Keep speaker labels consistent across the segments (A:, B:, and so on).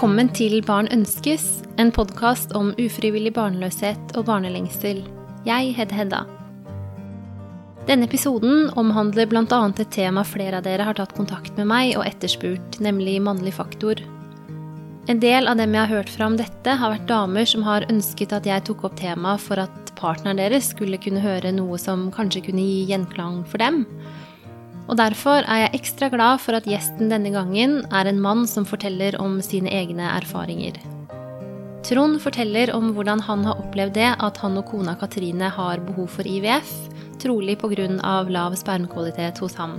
A: Velkommen til Barn ønskes, en podkast om ufrivillig barnløshet og barnelengsel. Jeg heter Hedda. Denne episoden omhandler bl.a. et tema flere av dere har tatt kontakt med meg og etterspurt, nemlig mannlig faktor. En del av dem jeg har hørt fra om dette, har vært damer som har ønsket at jeg tok opp temaet for at partneren deres skulle kunne høre noe som kanskje kunne gi gjenklang for dem. Og derfor er jeg ekstra glad for at gjesten denne gangen er en mann som forteller om sine egne erfaringer. Trond forteller om hvordan han har opplevd det at han og kona Katrine har behov for IVF, trolig pga. lav spermkvalitet hos ham.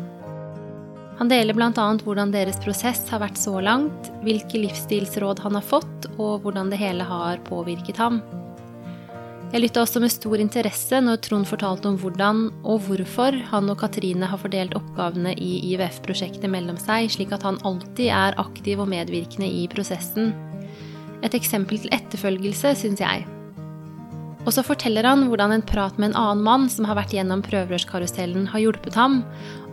A: Han deler bl.a. hvordan deres prosess har vært så langt, hvilke livsstilsråd han har fått, og hvordan det hele har påvirket ham. Jeg lytta også med stor interesse når Trond fortalte om hvordan og hvorfor han og Katrine har fordelt oppgavene i IVF-prosjektet mellom seg, slik at han alltid er aktiv og medvirkende i prosessen. Et eksempel til etterfølgelse, syns jeg. Og så forteller han hvordan en prat med en annen mann som har vært gjennom prøverørskarusellen, har hjulpet ham,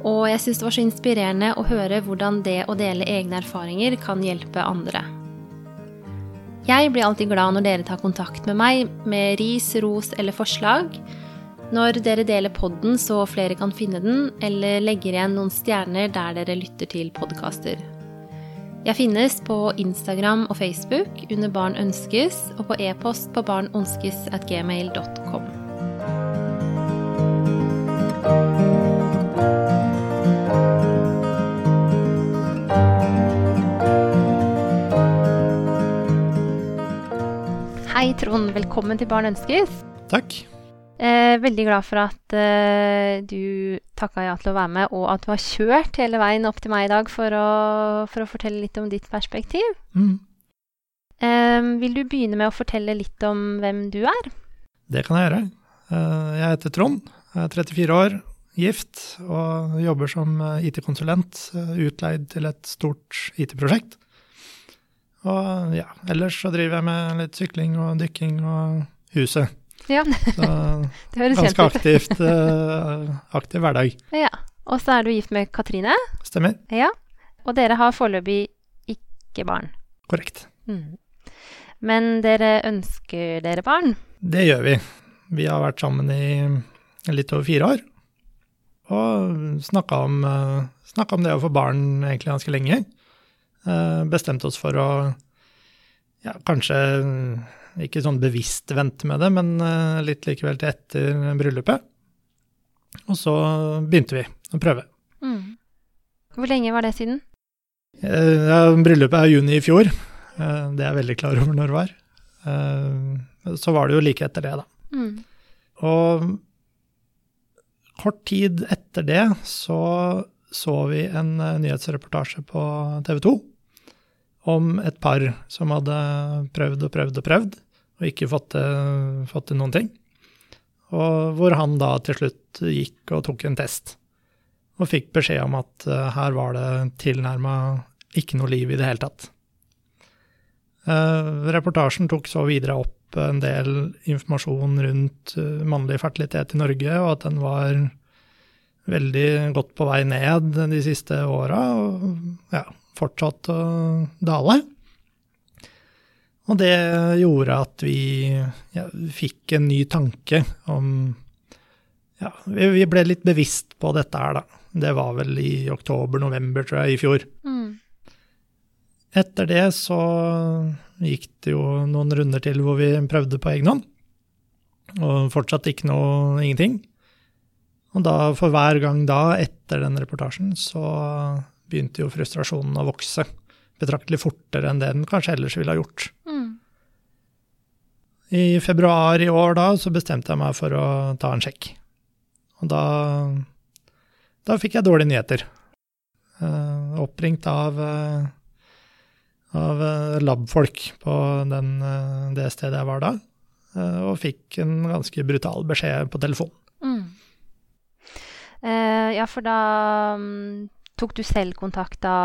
A: og jeg syns det var så inspirerende å høre hvordan det å dele egne erfaringer kan hjelpe andre. Jeg blir alltid glad når dere tar kontakt med meg med ris, ros eller forslag. Når dere deler podden så flere kan finne den, eller legger igjen noen stjerner der dere lytter til podkaster. Jeg finnes på Instagram og Facebook under Barn ønskes, og på e-post på barnønskes.gmail.com. Hei, Trond. Velkommen til Barn ønskes.
B: Takk.
A: Eh, veldig glad for at eh, du takka ja til å være med, og at du har kjørt hele veien opp til meg i dag for å, for å fortelle litt om ditt perspektiv.
B: Mm.
A: Eh, vil du begynne med å fortelle litt om hvem du er?
B: Det kan jeg gjøre. Eh, Jeg heter Trond, jeg er 34 år, gift og jobber som eh, IT-konsulent, eh, utleid til et stort IT-prosjekt. Og ja, ellers så driver jeg med litt sykling og dykking og huset.
A: Ja,
B: Så
A: det høres kjent
B: ganske
A: ut.
B: aktivt, eh, aktiv hverdag.
A: Ja. Og så er du gift med Katrine.
B: Stemmer.
A: Ja. Og dere har foreløpig ikke barn.
B: Korrekt.
A: Mm. Men dere ønsker dere barn?
B: Det gjør vi. Vi har vært sammen i litt over fire år. Og snakka om, eh, om det å få barn egentlig ganske lenge. Eh, Bestemte oss for å ja, kanskje ikke sånn bevisst vente med det, men eh, litt likevel til etter bryllupet. Og så begynte vi å prøve.
A: Mm. Hvor lenge var det siden?
B: Eh, Ja, bryllupet er juni i fjor. Det er jeg veldig klar over når det var. Så var det jo like etter det, da.
A: Mm.
B: Og kort tid etter det så så vi en nyhetsreportasje på TV 2 om et par som hadde prøvd og prøvd og prøvd, og ikke fått til, noen ting. Og hvor han da til slutt gikk og tok en test, og fikk beskjed om at eh, her var det tilnærma ikke noe liv i det hele tatt. Eh, reportasjen tok så videre opp en del informasjon rundt eh, mannlig fertilitet i Norge, og at den var veldig godt på vei ned de siste åra, ja, fortsatt å dale. Og det gjorde at vi ja, fikk en ny tanke om Ja, vi, ble litt bevisst på dette her, da. Det var vel i oktober-november, tror jeg, i fjor.
A: Mm.
B: Etter det så gikk det jo noen runder til hvor vi prøvde på egen hånd. Og fortsatt ikke noe ingenting. Og da, for hver gang da, etter den reportasjen, så begynte jo frustrasjonen å vokse. Betraktelig fortere enn det den kanskje ellers ville ha gjort.
A: Mm.
B: I februar i år da, så bestemte jeg meg for å ta en sjekk. Og da, da fikk jeg dårlige nyheter. Uh, oppringt av, uh, av eh, labfolk på den, uh, det stedet jeg var da, og fikk en ganske brutal beskjed på telefon.
A: Mm. Ja, for da mm, tok du selv kontakt da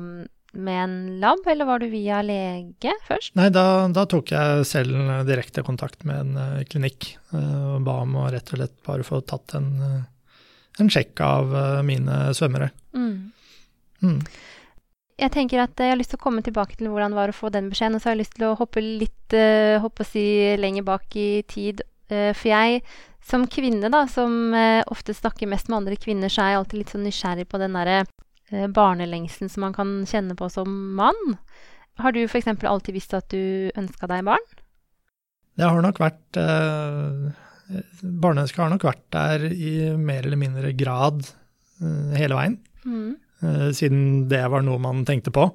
A: mm, med en lab, eller var du via lege først?
B: Nei, da, da tok jeg selv direkte kontakt med en uh, klinikk uh, og ba om å rett og slett bare få tatt en, uh, en sjekk av eh, mine svømmere.
A: Mm.
B: Mm.
A: jeg tenker at jeg har lyst til å komme tilbake til hvordan det var å få den beskjeden, og så har jeg lyst til å hoppe litt hoppe si lenger bak i tid. Uh, for jeg som kvinne, da, som uh, ofte snakker mest med andre kvinner, så er jeg alltid litt sånn nysgjerrig på den derre barnelengsen barnelengselen som man kan kjenne på som mann. Har du f.eks. alltid visst at du ønska deg barn?
B: Det har nok vært Barneønsket har nok vært der i mer eller mindre grad hele veien. Mm. Eh, siden det var noe man tenkte på.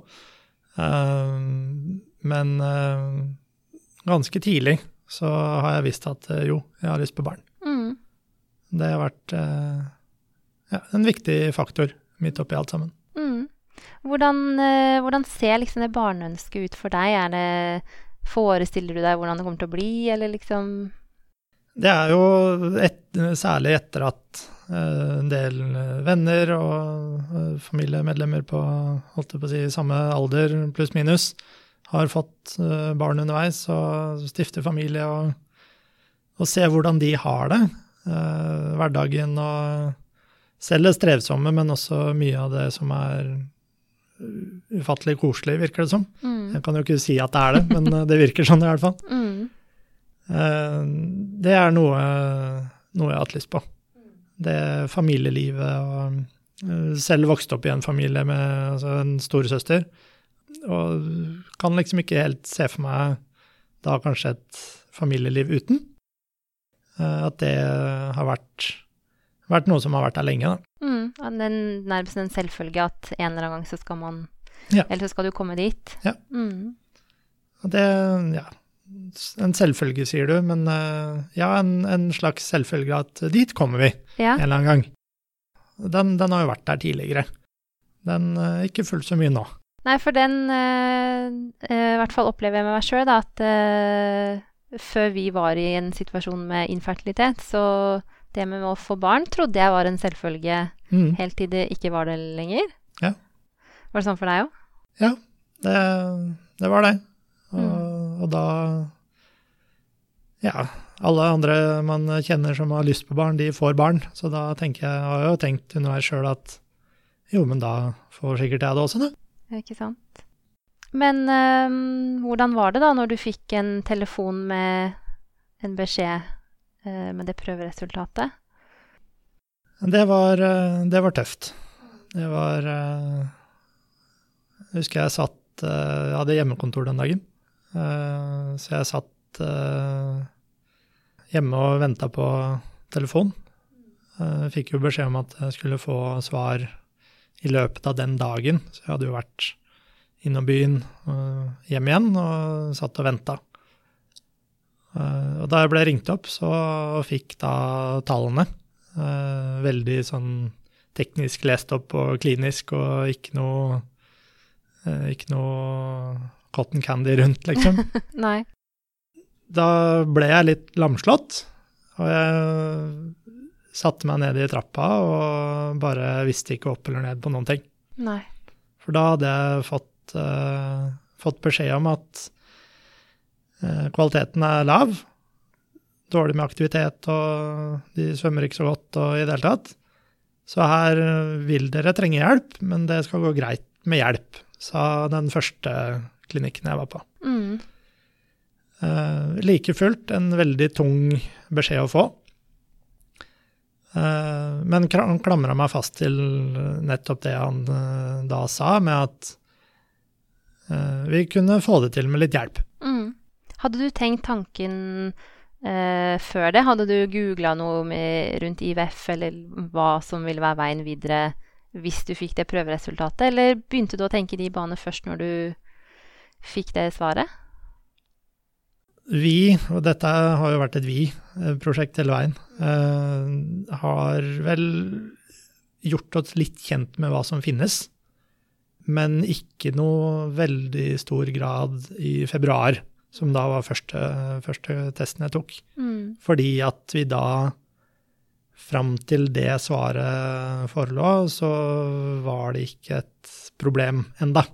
B: Eh, men eh, ganske tidlig så har jeg visst at jo, jeg har lyst på barn. Mm. Det har vært ja, en viktig faktor midt oppi alt sammen.
A: Mm. Hvordan, hvordan, ser liksom det barneønsket ut for deg? Er det, forestiller du deg hvordan det kommer til å bli, eller liksom
B: Det er jo et, særlig etter at Eh, en del eh, venner og eh, familiemedlemmer på, holdt jeg på å si, samme alder, pluss minus, har fått barn underveis og stifter familie og, og ser hvordan de har det. Hverdagen og selv det strevsomme, men også mye av det som er ufattelig koselig, virker det som. Mm. Jeg kan jo ikke si at det er det, men det virker sånn i hvert fall. Mm. Det er noe, noe jeg har hatt lyst på det familielivet og eh, selv vokste opp i en familie med altså en storesøster. Og kan liksom ikke helt se for meg da kanskje et familieliv uten. Eh, at det har vært, vært noe som har vært der lenge, da.
A: Mm, den, nærmest en selvfølge at en eller annen gang så skal man ja. Eller så skal du komme dit.
B: Ja. Mm. Det, ja, en selvfølge, sier du, men eh, ja, en, en slags selvfølge at dit kommer vi ja. en eller annen gang. Den, den, har jo vært der tidligere. Den uh, ikke fullt så mye nå.
A: Nei, for den uh, I hvert fall opplever jeg med meg sjøl at uh, før vi var i en situasjon med infertilitet, så det med å få barn trodde jeg var en selvfølge mm. helt til det ikke var det lenger. Ja. Var det sånn for deg òg?
B: Ja, det, det, var det. Og mm. Og da Ja, alle andre man kjenner som har lyst på barn, de får barn. Så da tenker jeg, har jeg jo tenkt underveis sjøl at jo, men da får sikkert jeg det også, da.
A: Ikke sant. Men um, hvordan var det da når du fikk en telefon med en beskjed uh, med det prøveresultatet?
B: Det var, uh, det var tøft. Det var uh, Jeg husker jeg satt Jeg hadde hjemmekontor den dagen. Eh, så jeg satt eh, hjemme og venta på telefon. Eh, fikk jo beskjed om at jeg skulle få svar i løpet av den dagen. Så jeg hadde jo vært innom byen og hjem igjen og satt og venta. Og da jeg ble ringt opp, så fikk da tallene veldig sånn teknisk lest opp og klinisk og ikke noe ikke noe cotton candy rundt, liksom.
A: Nei.
B: Da ble jeg litt lamslått, og jeg satte meg ned i trappa og bare visste ikke opp eller ned på noen ting.
A: Nei.
B: For da hadde jeg fått, uh, fått beskjed om at uh, kvaliteten er lav. Dårlig med aktivitet, og de svømmer ikke så godt og i det hele tatt. Så her vil dere trenge hjelp, men det skal gå greit med hjelp, sa den første klinikken jeg var på. Mm. Uh, like fullt en veldig tung beskjed å få. Uh, men han klamra meg fast til nettopp det han uh, da sa, med at vi kunne få det til med litt hjelp.
A: Mm. Hadde du tenkt tanken før det? Hadde du googla noe med, rundt IVF, eller hva som ville være veien videre hvis du fikk det prøveresultatet, eller begynte du å tenke de baner først når du fikk det svaret?
B: Vi, og dette har jo vært et vi-prosjekt hele veien, uh, har vel gjort oss litt kjent med hva som finnes. Men ikke noe veldig stor grad i februar, som da var første, første testen jeg tok. Mm. Fordi at vi da, fram til det svaret forelå, så var det ikke et problem enda.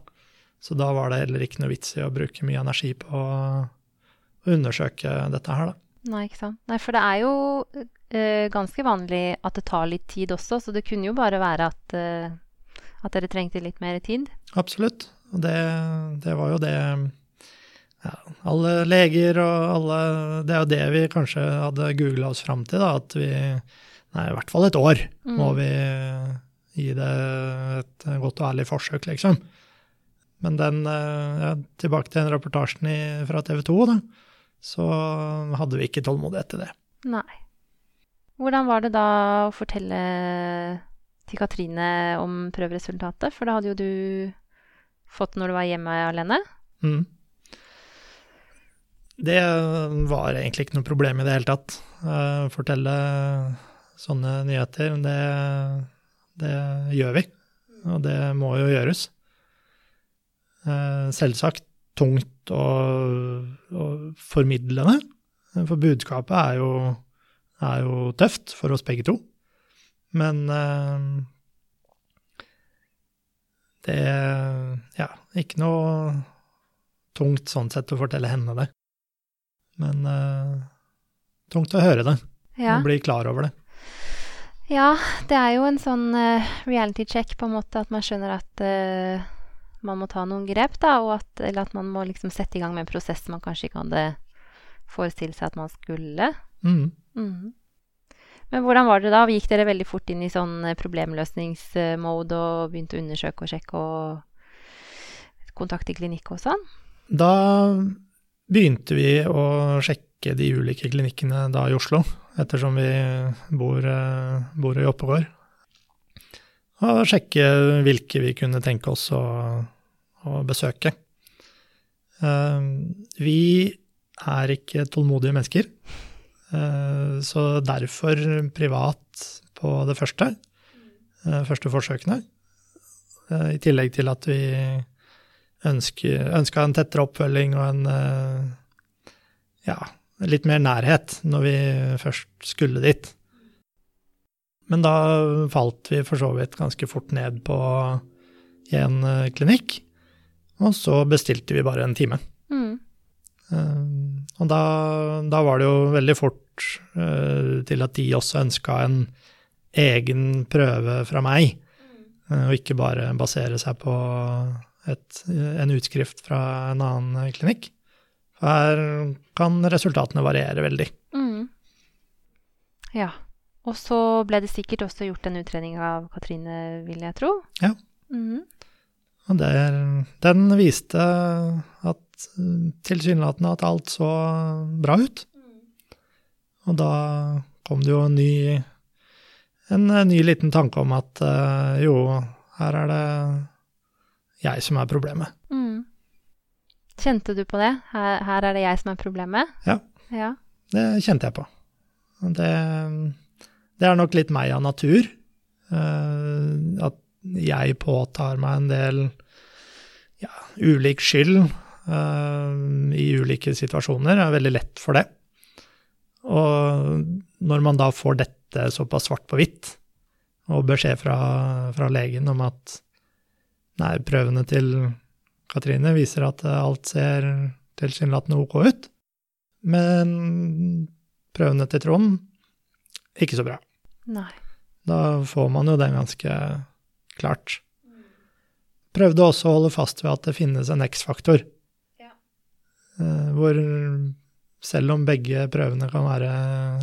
B: Så da var det heller ikke noe vits i å bruke mye energi på å undersøke dette her, da.
A: Nei, ikke sant. Nei, for det er jo uh, ganske vanlig at det tar litt tid også, så det kunne jo bare være at, uh, at dere trengte litt mer tid?
B: Absolutt. Og det, det var jo det ja, alle leger og alle Det er jo det vi kanskje hadde googla oss fram til, da, at vi Nei, i hvert fall et år
A: Mm.
B: må vi gi det et godt og ærlig forsøk, liksom. Men den, eh, ja, tilbake til den reportasjen i, fra TV 2, da, så hadde vi ikke tålmodighet til det.
A: Nei. Hvordan var det da å fortelle til Katrine om prøveresultatet? For da hadde jo du fått når du var hjemme alene.
B: Mm. Det var egentlig ikke noe problem i det hele tatt. Eh, fortelle sånne nyheter, det, det gjør vi. Og det må jo gjøres. Eh, selvsagt tungt å, å formidle det, for budskapet er jo, er jo tøft for oss begge to. Men eh, det Ja, ikke noe tungt sånn sett å fortelle henne det. Men eh, tungt å høre det
A: Ja.
B: og bli klar over det.
A: ja, det er jo en sånn eh, reality check på en måte at man skjønner at man må ta noen grep, da, og at, eller at man må liksom sette i gang med en prosess man kanskje ikke hadde forestilt seg at man skulle.
B: Mm.
A: Mm. Men hvordan var det da? Gikk dere veldig fort inn i sånn eh, problemløsningsmode og begynte å undersøke og sjekke og kontakte klinikk og sånn?
B: Da begynte vi å sjekke de ulike klinikkene da i Oslo, ettersom vi bor, eh, bor i Oppegård. Og sjekke hvilke vi kunne tenke oss å, å besøke. Eh, Vi er ikke tålmodige mennesker, eh, så derfor privat på det første, eh, første forsøkene. Eh, I tillegg til at vi ønska en tettere oppfølging og en ja, litt mer nærhet når vi først skulle dit. Men da falt vi for så vidt ganske fort ned på en eh, klinikk, og så bestilte vi bare en time.
A: Mm.
B: Eh, Og da, da var det jo veldig fort eh, til at de også ønska en egen prøve fra meg, og ikke bare basere seg på et, en utskrift fra en annen klinikk. For her kan resultatene variere veldig.
A: Mm. Ja. Og så ble det sikkert også gjort en utredning av Katrine, vil jeg tro.
B: Ja.
A: Mm.
B: Og der, den viste at tilsynelatende at alt så bra ut. Og da kom det jo en ny, en ny liten tanke om at eh, jo, her er det jeg som er problemet.
A: Mm. Kjente du på det? Her, her er det jeg som er problemet?
B: Ja.
A: Ja.
B: Det kjente jeg på. Det, det er nok litt meg av natur. eh, at jeg påtar meg en del ja, ulik skyld eh, i ulike situasjoner. Det er veldig lett for det. Og når man da får dette såpass svart på hvitt, og beskjed fra, fra legen om at nei, prøvene til Katrine viser at alt ser tilsynelatende ok ut, men prøvene til Trond ikke så bra.
A: Nei.
B: Da får man jo det ganske klart. Prøvde også å holde fast ved at det finnes en X-faktor.
A: Ja.
B: Eh, Hvor selv om begge prøvene kan være,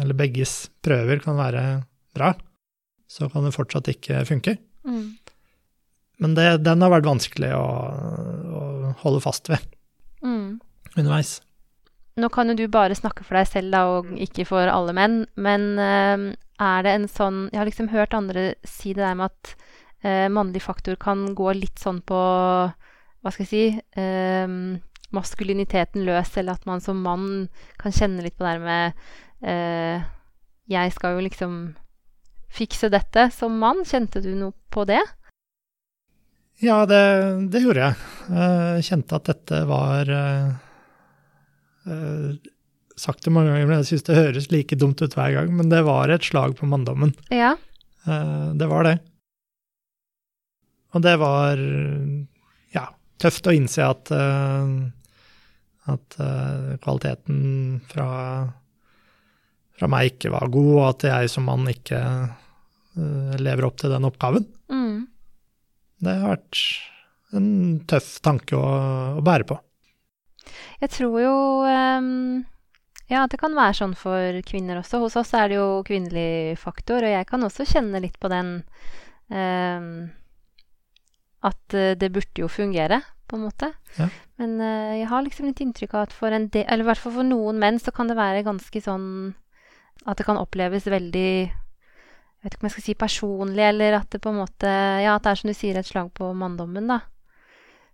B: eller begges prøver kan være bra, så kan det fortsatt ikke funke.
A: Mm.
B: Men det, den har vært vanskelig å, å holde fast ved
A: Mm.
B: underveis.
A: Nå kan jo du bare snakke for deg selv, da, og ikke for alle menn, men eh, er det en sånn Jeg har liksom hørt andre si det der med at eh, mannlig faktor kan gå litt sånn på Hva skal jeg si eh, Maskuliniteten løs, eller at man som mann kan kjenne litt på det der med eh, Jeg skal jo liksom fikse dette som mann. Kjente du noe på det?
B: Ja, det, det gjorde jeg. Jeg kjente at dette var eh, eh, Sagt det mange ganger, men jeg syns det høres like dumt ut hver gang. Men det var et slag på manndommen.
A: Ja.
B: Eh, Det var det. Og det var ja, tøft å innse at, eh, at eh, kvaliteten fra, fra meg ikke var god, og at jeg som mann ikke lever opp til den oppgaven.
A: Mm.
B: Det har vært en tøff tanke å, å bære på.
A: Jeg tror jo um, ja, det kan være sånn for kvinner også. Hos oss er det jo kvinnelig faktor, og jeg kan også kjenne litt på den um, At uh, det burde jo fungere, på en måte.
B: Ja.
A: Men uh, jeg har liksom litt inntrykk av at for en del, eller i hvert fall for noen menn, så kan det være ganske sånn At det kan oppleves veldig jeg vet ikke om jeg skal si personlig, eller at det på en måte Ja, at det er som du sier, et slag på manndommen, da.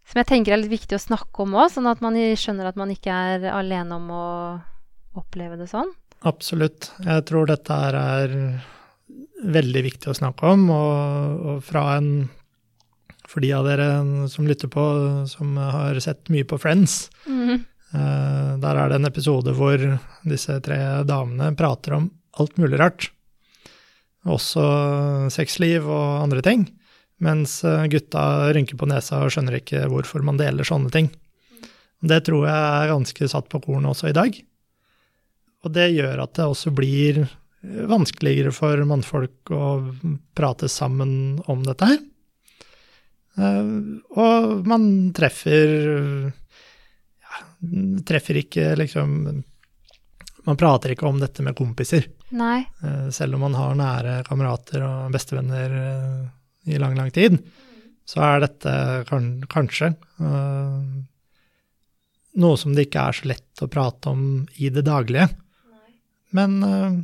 A: Som jeg tenker er litt viktig å snakke om òg, sånn at man skjønner at man ikke er alene om å oppleve det sånn.
B: Absolutt. Jeg tror dette her er veldig viktig å snakke om, og, og fra en For de av dere som lytter på, som har sett mye på Friends,
A: Mm.
B: der er det en episode hvor disse tre damene prater om alt mulig rart. Også sexliv og andre ting. Mens eh, gutta rynker på nesa og skjønner ikke hvorfor man deler sånne ting. Det tror jeg er ganske satt på kornet også i dag. Og det gjør at det også blir vanskeligere for mannfolk å prate sammen om dette her. Eh, Og man treffer ja, Treffer ikke liksom Man prater ikke om dette med kompiser.
A: Nei.
B: Eh, Selv om man har nære kamerater og bestevenner eh, i lang, lang tid, så er dette kan, kanskje eh, noe som det ikke er så lett å prate om i det daglige. Men uh,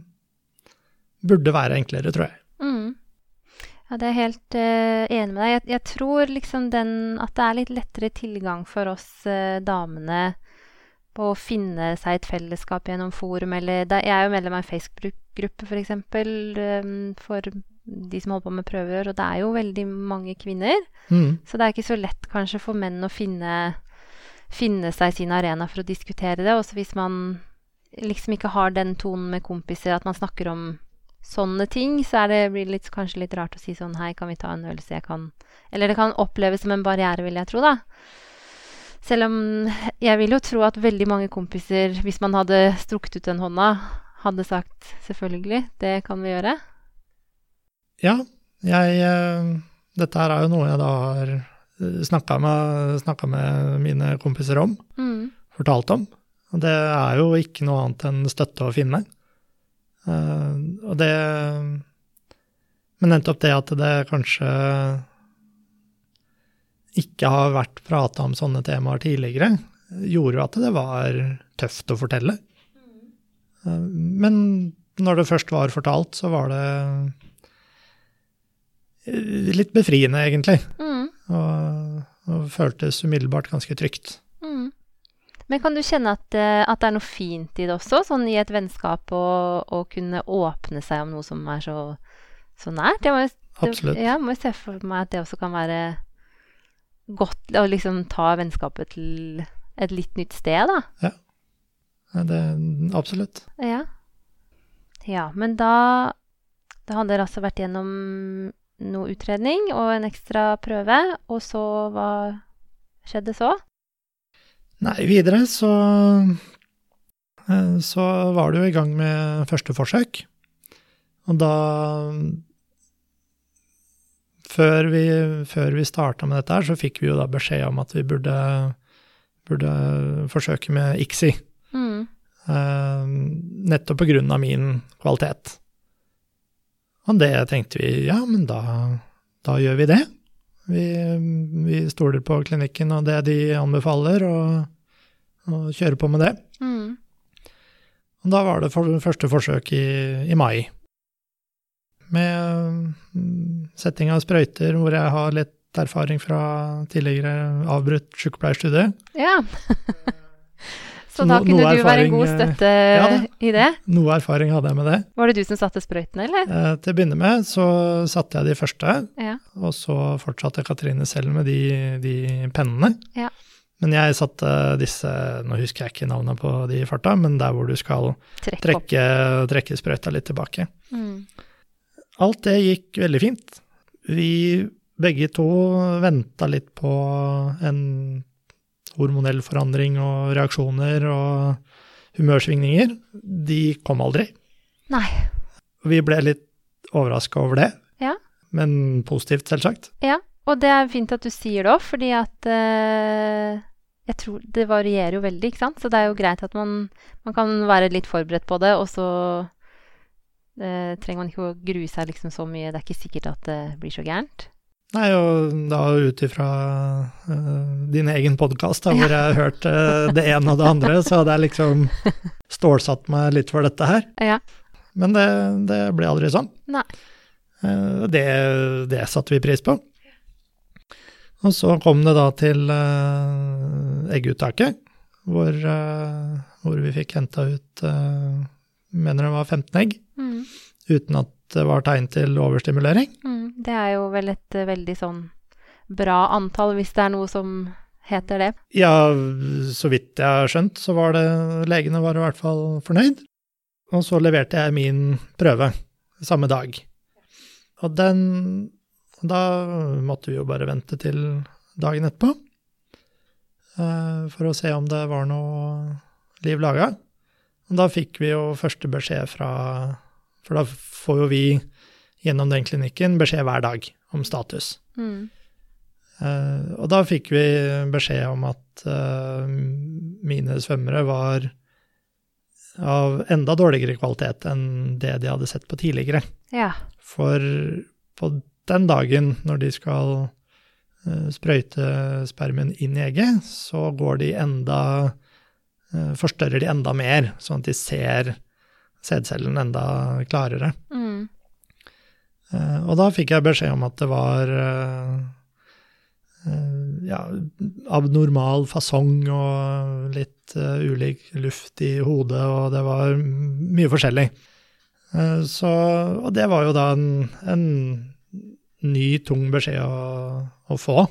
B: burde være enklere, tror jeg.
A: Mm. Ja, det er jeg helt uh, enig med deg. Jeg, jeg tror liksom den At det er litt lettere tilgang for oss uh, damene på å finne seg et fellesskap gjennom forum, eller det, Jeg er jo medlem av en Facebook-gruppe, f.eks., um, for de som holder på med prøverør, og det er jo veldig mange kvinner.
B: Mm.
A: Så det er ikke så lett kanskje for menn å finne, finne seg sin arena for å diskutere det. Også hvis man liksom ikke har den tonen med kompiser at man snakker om sånne ting, så er det, blir det litt, kanskje litt rart å si sånn Hei, kan vi ta en øvelse? Jeg kan Eller det kan oppleves som en barriere, vil jeg tro, da. Selv om jeg vil jo tro at veldig mange kompiser, hvis man hadde strukket ut den hånda, hadde sagt selvfølgelig, det kan vi gjøre.
B: Ja, jeg eh, Dette her er jo noe jeg da har snakka med, med mine kompiser om,
A: Mm.
B: fortalt om. Det er jo ikke noe annet enn støtte å finne. Eh, og det Men nettopp det at det kanskje ikke har vært prata om sånne temaer tidligere, gjorde jo at det var tøft å fortelle. Eh, men når det først var fortalt, så var det litt befriende, egentlig.
A: Mm.
B: Og, og føltes umiddelbart ganske trygt.
A: Men kan du kjenne at, eh, at det er noe fint i det også, sånn i et vennskap å, kunne åpne seg om noe som er så, så nært? Jeg må, jo-
B: Absolutt.
A: ja, må jo se for meg at det også kan være godt å liksom ta vennskapet til et litt nytt sted, da.
B: Ja, Det, absolutt.
A: Ja. Ja, men da Da hadde dere altså vært gjennom noe utredning og en ekstra prøve, og så hva skjedde så?
B: Nei, videre så eh, så var du i gang med første forsøk. Og da Før vi, før vi starta med dette her, så fikk vi jo da beskjed om at vi burde, burde forsøke med ICSI.
A: Mm.
B: Uh, nettopp på grunn av min kvalitet. Og det tenkte vi, ja, men da, da gjør vi det. Vi, vi stoler på klinikken og det de anbefaler, og, og kjører på med det.
A: Mm.
B: Og da var det for, første forsøk i, i mai. Med mm, setting av sprøyter, hvor jeg har litt erfaring fra tidligere avbrutt sykepleierstudie.
A: Ja.
B: Så
A: da
B: no-
A: kunne du være en god
B: eh,
A: støtte
B: ja
A: i det?
B: Noe erfaring hadde jeg med det.
A: Var det du som satte sprøytene, eller?
B: Eh, til å begynne med så satte jeg de første,
A: Ja.
B: og så fortsatte Katrine selv med de, de pennene.
A: Ja.
B: Men jeg satte disse, nå husker jeg ikke navnet på de i farta, men der hvor du skal
A: Trekk
B: trekke, trekke sprøyta litt tilbake.
A: Mm.
B: Alt det gikk veldig fint. Vi begge to venta litt på en hormonell forandring og reaksjoner og humørsvingninger. De kom aldri.
A: Nei.
B: Vi ble litt overraska over det,
A: Ja.
B: men positivt, selvsagt.
A: Ja. Og det er fint at du sier det òg, fordi at eh, jeg tror det varierer jo veldig, ikke sant. Så det er jo greit at man, man kan være litt forberedt på det, og så eh, trenger man ikke å grue seg liksom så mye. Det er ikke sikkert at det blir så gærent.
B: Nei, og da ut ifra uh, din egen podkast, hvor jeg har hørt uh, det ene og det andre, så hadde jeg liksom stålsatt meg litt for dette her.
A: Ja.
B: Men det, det ble aldri sånn.
A: Nei.
B: Uh, det, det satte vi pris på. Og så kom det da til egguttaket, hvor, hvor, vi fikk henta ut Mener det var 15 egg,
A: Mm.
B: uten at det var tegn til overstimulering.
A: Mm. Det er jo vel et eh, veldig sånn bra antall, hvis det er noe som heter det.
B: Ja, så vidt jeg har skjønt, så var det Legene var i hvert fall fornøyd. Og så leverte jeg min prøve samme dag. Og den Da måtte vi jo bare vente til dagen etterpå eh, for å se om det var noe liv laga. Og da fikk vi jo første beskjed fra For da får jo vi gjennom den klinikken beskjed hver dag om status.
A: Mm.
B: Uh, og da fikk vi beskjed om at uh, mine svømmere var av enda dårligere kvalitet enn det de hadde sett på tidligere.
A: Ja.
B: For på den dagen når de skal uh, sprøyte spermen inn i egget, så går de enda Forstørrer de enda mer, sånn at de ser sædcellen enda klarere.
A: Mm.
B: Uh, og da fikk jeg beskjed om at det var uh, uh, ja, abnormal fasong og litt ulik luft i hodet, og det var mye forskjellig. så, og det var jo da en, en ny, tung beskjed å, å få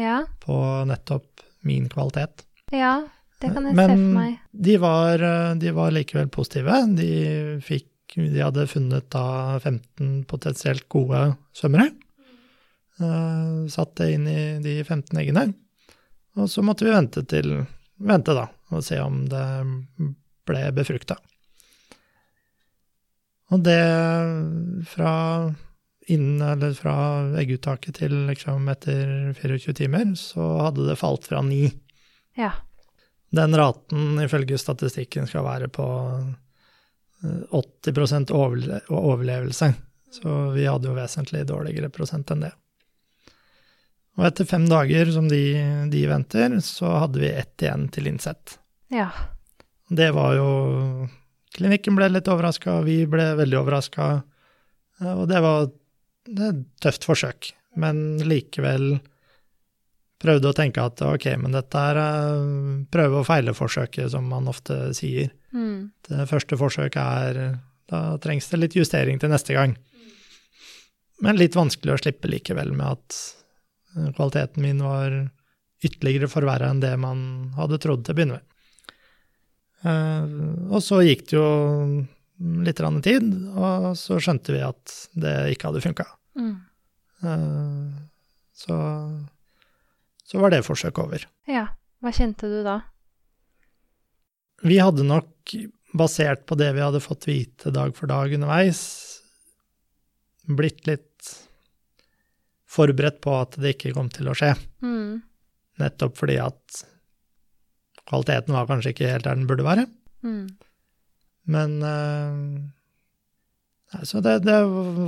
A: Ja.
B: på nettopp min kvalitet.
A: ja, det kan jeg
B: Men
A: se for meg.
B: de var, de var likevel positive. De fikk de hadde funnet da 15 potensielt gode svømmere. Uh, satt det inn i de 15 eggene. Og så måtte vi vente til Vente, da, og se om det ble befrukta. Og det fra innen, eller fra egguttaket til liksom etter 24 timer, så hadde det falt fra ni.
A: Ja.
B: Den raten ifølge statistikken skal være på 80 overle overlevelse. Så vi hadde jo vesentlig dårligere prosent enn det. Og etter fem dager som de, de venter, så hadde vi ett igjen til innsett.
A: Ja.
B: Det var jo Klinikken ble litt overraska, vi ble veldig overraska. Og det var et tøft forsøk, men likevel prøvde å tenke at ok, men dette er prøve- og feile-forsøket, som man ofte sier.
A: Mm.
B: Det første forsøket er Da trengs det litt justering til neste gang. Men litt vanskelig å slippe likevel, med at kvaliteten min var ytterligere forverra enn det man hadde trodd til å begynne med. Og så gikk det jo litt tid, og så skjønte vi at det ikke hadde funka.
A: Mm.
B: Så, så var det forsøket over.
A: Ja. Hva kjente du da?
B: Vi hadde nok, basert på det vi hadde fått vite dag for dag underveis, blitt litt forberedt på at det ikke kom til å skje.
A: Mm.
B: Nettopp fordi at kvaliteten var kanskje ikke helt der den burde være.
A: Mm.
B: Men uh, Så det, det,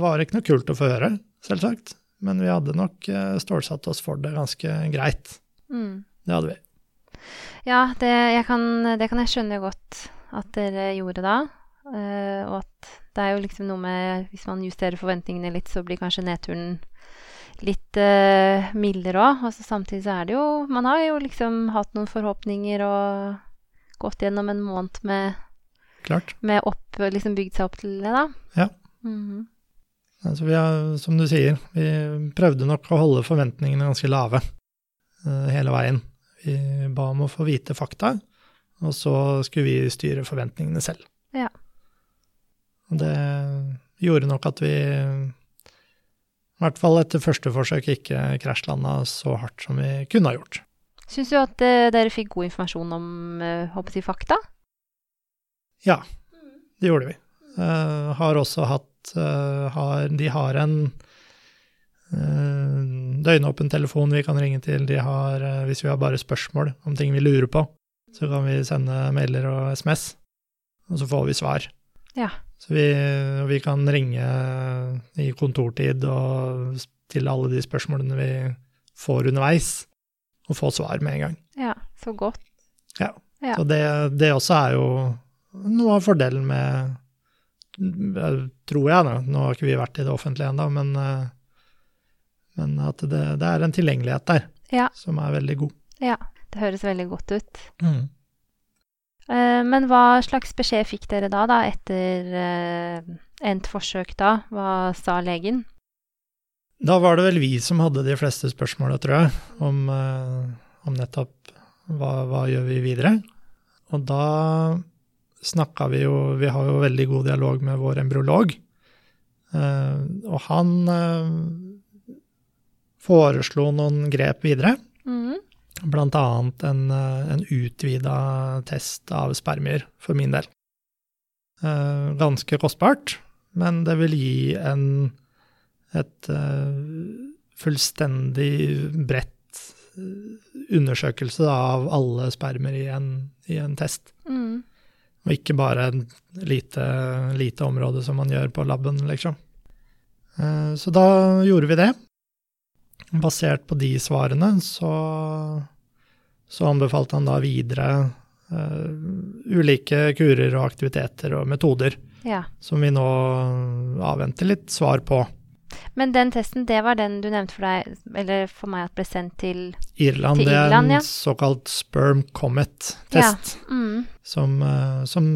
B: var ikke noe kult å få høre, selvsagt. Men vi hadde nok uh, stålsatt oss for det ganske greit.
A: Mm.
B: Det hadde vi.
A: Ja, det, kan, det, kan, jeg skjønne godt at dere gjorde da. Uh, og at det er jo liksom noe med Hvis man justerer forventningene litt, så blir kanskje nedturen litt uh, mildere òg. Og så samtidig så er det jo Man har jo liksom hatt noen forhåpninger og gått gjennom en måned med
B: Klart.
A: Med opp, liksom bygd seg opp til det, da.
B: Ja.
A: Mm -hmm.
B: Altså vi har, som du sier, vi prøvde nok å holde forventningene ganske lave uh, hele veien. Vi ba om å få vite fakta, og så skulle vi styre forventningene selv.
A: Ja.
B: Og det gjorde nok at vi, i hvert fall etter første forsøk, ikke krasjlanda så hardt som vi kunne ha gjort.
A: Syns du at uh, dere fikk god informasjon om uh, håper jeg, fakta?
B: Ja, det gjorde vi. Uh, har også hatt uh, har, De har en uh, døgnåpen telefon vi kan ringe til. De har, hvis vi har bare spørsmål om ting vi lurer på, så kan vi sende mailer og SMS, og så får vi svar.
A: Ja.
B: Så vi, vi kan ringe i kontortid og stille alle de spørsmålene vi får underveis, og få svar med en gang.
A: Ja, så godt.
B: Ja.
A: Ja.
B: Så det, det også er jo noe av fordelen med Tror jeg, da. Nå har ikke vi vært i det offentlige ennå, men, eh, men at det, det er en tilgjengelighet der
A: Ja.
B: som er veldig god.
A: Ja, det høres veldig godt ut.
B: Mm.
A: Eh, Men hva slags beskjed fikk dere da, da etter eh, endt forsøk da? Hva sa legen?
B: Da var det vel vi som hadde de fleste spørsmåla, tror jeg, om, om nettopp hva, hva gjør vi videre. Og da snakka vi jo Vi har jo veldig god dialog med vår embryolog. Eh, og han eh, foreslo noen grep videre.
A: Mm.
B: Blant annet en, eh, en utvida test av spermier, for min del. Ganske kostbart, men det vil gi en et fullstendig bredt undersøkelse av alle spermer i en, i en test.
A: Mhm.
B: Og ikke bare et lite, lite område som man gjør på laben, liksom. Eh, Så da gjorde vi det. Basert på de svarene så, så anbefalte han da videre uh, ulike kurer og aktiviteter og metoder
A: Ja.
B: som vi nå avventer litt svar på.
A: Men den testen, det var den du nevnte for deg, eller for meg at ble sendt til
B: Irland,
A: Til Irland
B: det er en
A: ja.
B: såkalt sperm comet-test.
A: mm.
B: som, eh, som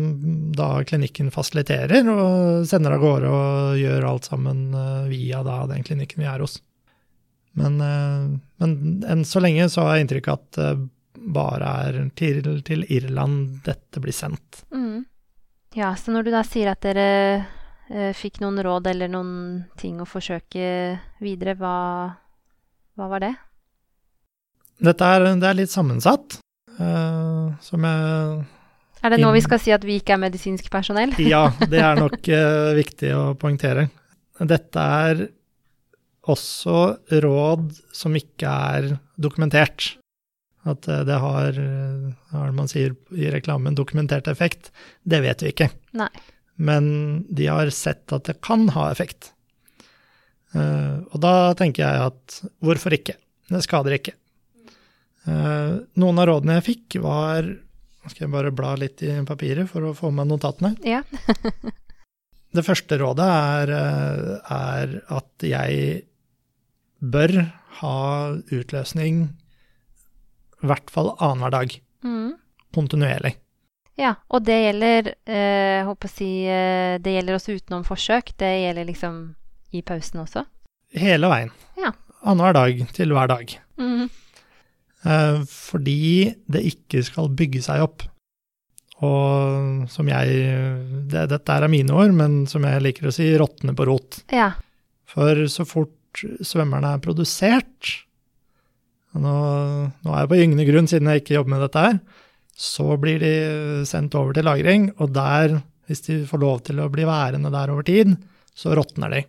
B: da klinikken fasiliterer og sender av gårde og gjør alt sammen eh, via da den klinikken vi er hos. Men, eh, men enn så lenge så har jeg inntrykk av at det bare er til, til Irland dette blir sendt.
A: Mm. Ja, så når du da sier at dere fikk noen råd eller noen ting å forsøke videre, hva, hva var det?
B: Dette er, det er litt sammensatt, eh, som jeg
A: Er det nå vi skal si at vi ikke er medisinsk personell?
B: Ja, det er nok eh, viktig å poengtere. Dette er også råd som ikke er dokumentert. At eh, det har, eh, hva man sier i reklamen, dokumentert effekt, det vet vi ikke.
A: Nei.
B: Men de har sett at det kan ha effekt. Eh, og da tenker jeg at hvorfor ikke? Det skader ikke. Eh, noen av rådene jeg fikk, var Nå skal jeg bare bla litt i papiret for å få med notatene.
A: Ja.
B: Det første rådet er, eh, er at jeg bør ha utløsning i hvert fall annenhver dag,
A: Mm.
B: kontinuerlig.
A: Ja, og det gjelder, eh, håper å si, eh, det gjelder også utenom forsøk. Det gjelder liksom i pausen også.
B: Hele veien.
A: Ja.
B: Annenhver dag til hver dag.
A: Mhm.
B: Eh, fordi det ikke skal bygge seg opp. Og som jeg det, Dette er mine ord, men som jeg liker å si, råtne på rot.
A: Ja.
B: For så fort svømmerne er produsert nå, nå er jeg på gyngende grunn siden jeg ikke jobber med dette her, så blir de sendt over til lagring, og der, hvis de får lov til å bli værende der over tid, så råtner de.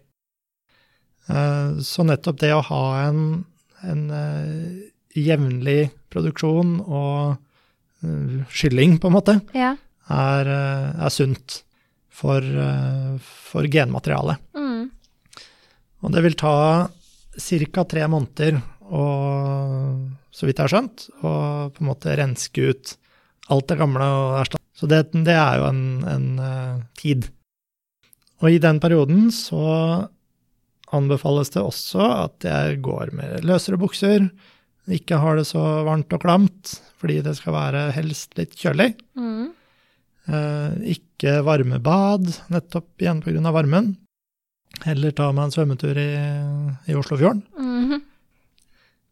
B: Eh, Så nettopp det å ha en, en eh, jevnlig produksjon og eh, skylling, på en måte,
A: Ja.
B: er, eh, er sunt for, eh, for genmaterialet.
A: Mm.
B: Og det vil ta ca. tre måneder, å, så vidt jeg har skjønt, å på en måte renske ut alt det gamle og erstatt. Så det, det er jo en, en uh, tid. Og i den perioden så anbefales det også at jeg går med løsere bukser, ikke har det så varmt og klamt, fordi det skal være helst litt kjølig.
A: Mm.
B: Eh, ikke varmebad, nettopp igjen pga. varmen. Heller ta meg en svømmetur i, i Oslofjorden.
A: Mhm.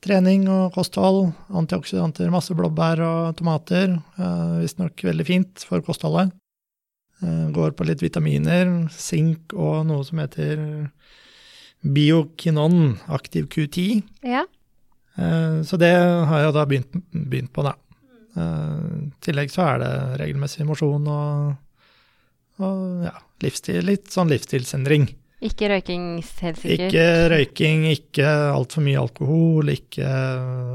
B: Trening og kosthold, antioksidanter, masse blåbær og tomater. Eh, Visstnok veldig fint for kostholdet. Eh, går på litt vitaminer, sink og noe som heter biokinon, aktiv Q10.
A: Ja.
B: Eh, Så det har jeg da begynt, begynt på, da. Eh, I tillegg så er det regelmessig mosjon og, og ja, livsstil, litt sånn livsstilsendring.
A: Ikke røyking, helt sikkert.
B: Ikke røyking, ikke altfor mye alkohol, ikke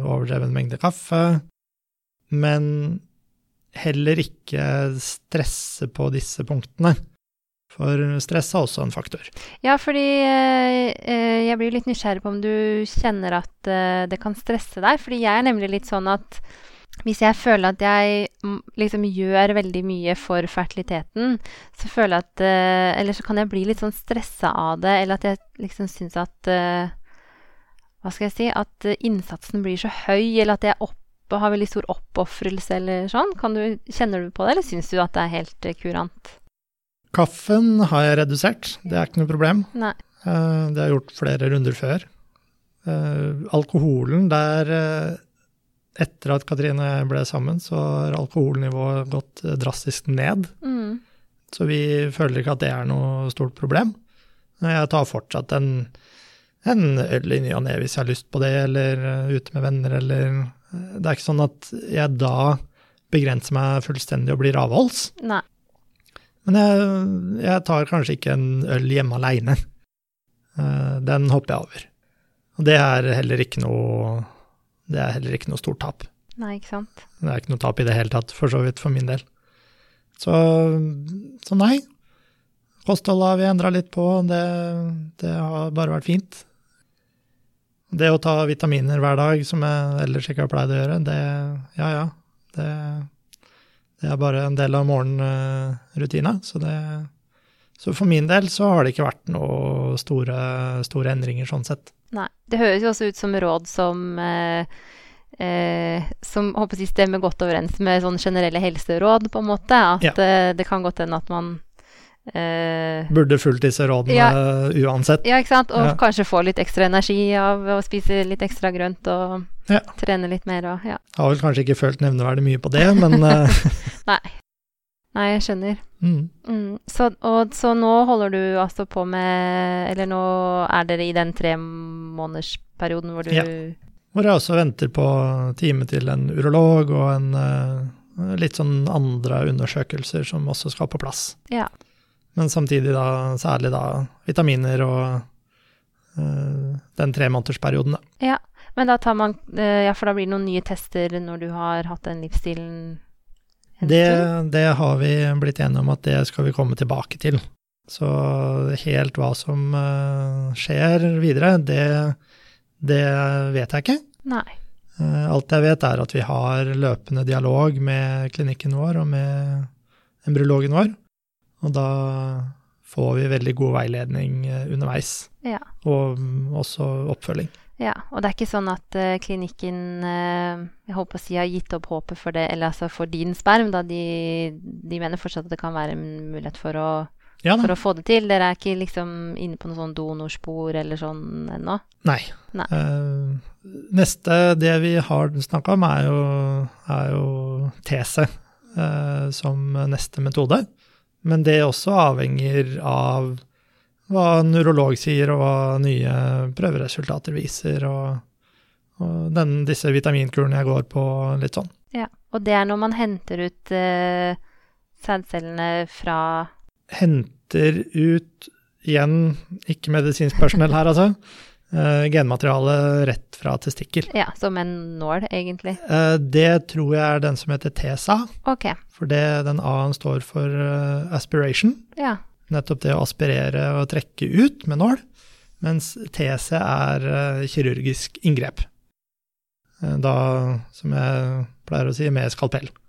B: overdreven mengde kaffe. Men heller ikke stresse på disse punktene. For stress er også en faktor.
A: Ja, fordi eh, eh, jeg blir litt nysgjerrig på om du kjenner at eh, det kan stresse deg. Fordi jeg er nemlig litt sånn at hvis jeg føler at jeg mm, liksom gjør veldig mye for fertiliteten, så føler jeg at uh, Eller så kan jeg bli litt sånn stressa av det, eller at jeg liksom syns at uh, Hva skal jeg si At eh, innsatsen blir så høy, eller at jeg opp, har veldig stor oppofrelse eller sånn. Kan du, kjenner du på det, eller syns du at det er helt kurant?
B: Kaffen har jeg redusert, det er ikke noe problem.
A: Nei.
B: Uh, Det har jeg gjort flere runder før. Alkoholen, der etter at Katrine ble sammen, så har alkoholnivået gått eh, drastisk ned.
A: Mm.
B: Så vi føler ikke at det er noe stort problem. Jeg tar fortsatt en, en øl i ny og ne hvis jeg har lyst på det, eller eh, ute med venner, eller eh, Det er ikke sånn at jeg da begrenser meg fullstendig og blir avholds.
A: Nei.
B: Men jeg, jeg tar kanskje ikke en øl hjemme aleine. Den hopper jeg over. Og det er heller ikke noe Det er heller ikke noe stort tap.
A: Nei, ikke sant.
B: Det er ikke noe tap i det hele tatt, for så vidt for min del. Så, så nei. Kostholdet har vi endra litt på, det, det har bare vært fint. Det å ta vitaminer hver dag, som jeg ellers ikke har pleid å gjøre, det ja ja. Det, det er bare en del av morgenrutina. Så, det, så for min del så har det ikke vært noe store, store endringer sånn sett.
A: Nei. Det høres jo også ut som råd som eh, eh, som håper jeg stemmer godt overens med sånne generelle helseråd, på en måte. At
B: Ja.
A: eh, det kan godt hende at man eh,
B: Burde fulgt disse rådene
A: Ja.
B: uansett.
A: Ja, ikke sant. Og
B: Ja.
A: kanskje få litt ekstra energi av å spise litt ekstra grønt og trene litt mer og ja.
B: Har vel kanskje ikke følt nevneverdig mye på det, men eh,
A: Nei. Nei, jeg skjønner.
B: mm.
A: Mm. Så, og, så nå holder du altså på med Eller nå er dere i den tremånedersperioden hvor du
B: Ja. Hvor jeg også venter på time til en urolog og en uh, litt sånn andre undersøkelser som også skal på plass.
A: Ja.
B: Men samtidig da særlig da vitaminer og uh, den tremånedersperioden, da.
A: Ja, men da tar man uh, Ja, for da blir det noen nye tester når du har hatt den livsstilen en
B: Det, det har vi blitt enige om at det skal vi komme tilbake til. Så helt hva som eh, skjer videre, det, det vet jeg ikke.
A: Nei.
B: Eh, Alt jeg vet er at vi har løpende dialog med klinikken vår og med embryologen vår. Og da får vi veldig god veiledning eh, underveis,
A: Ja.
B: og også oppfølging.
A: Ja. Og det er ikke sånn at uh, klinikken uh, jeg håper å si har gitt opp håpet for det, eller altså for din sperm, da de, de mener fortsatt at det kan være en mulighet for å,
B: Ja
A: for å få det til. Dere er ikke liksom inne på noe sånn donorspor eller sånn ennå?
B: Nei.
A: Nei.
B: Uh, neste, det vi har snakka om, er jo, er jo tese som neste metode. Men det også avhenger av hva en neurolog sier, og hva nye prøveresultater viser, og, og den, disse vitaminkurene jeg går på, litt sånn.
A: Ja. Og det er når man henter ut eh, sædcellene fra
B: Henter ut igjen, ikke medisinsk personell her, altså, eh, genmateriale rett fra testikkel.
A: Ja, som en nål, egentlig.
B: Eh, det tror jeg er den som heter TESA,
A: Ok.
B: for det, den A-en står for eh, aspiration.
A: Ja.
B: Nettopp det å aspirere og trekke ut med nål, mens TC er eh, kirurgisk inngrep. Eh, Da, som jeg pleier å si, med skalpell.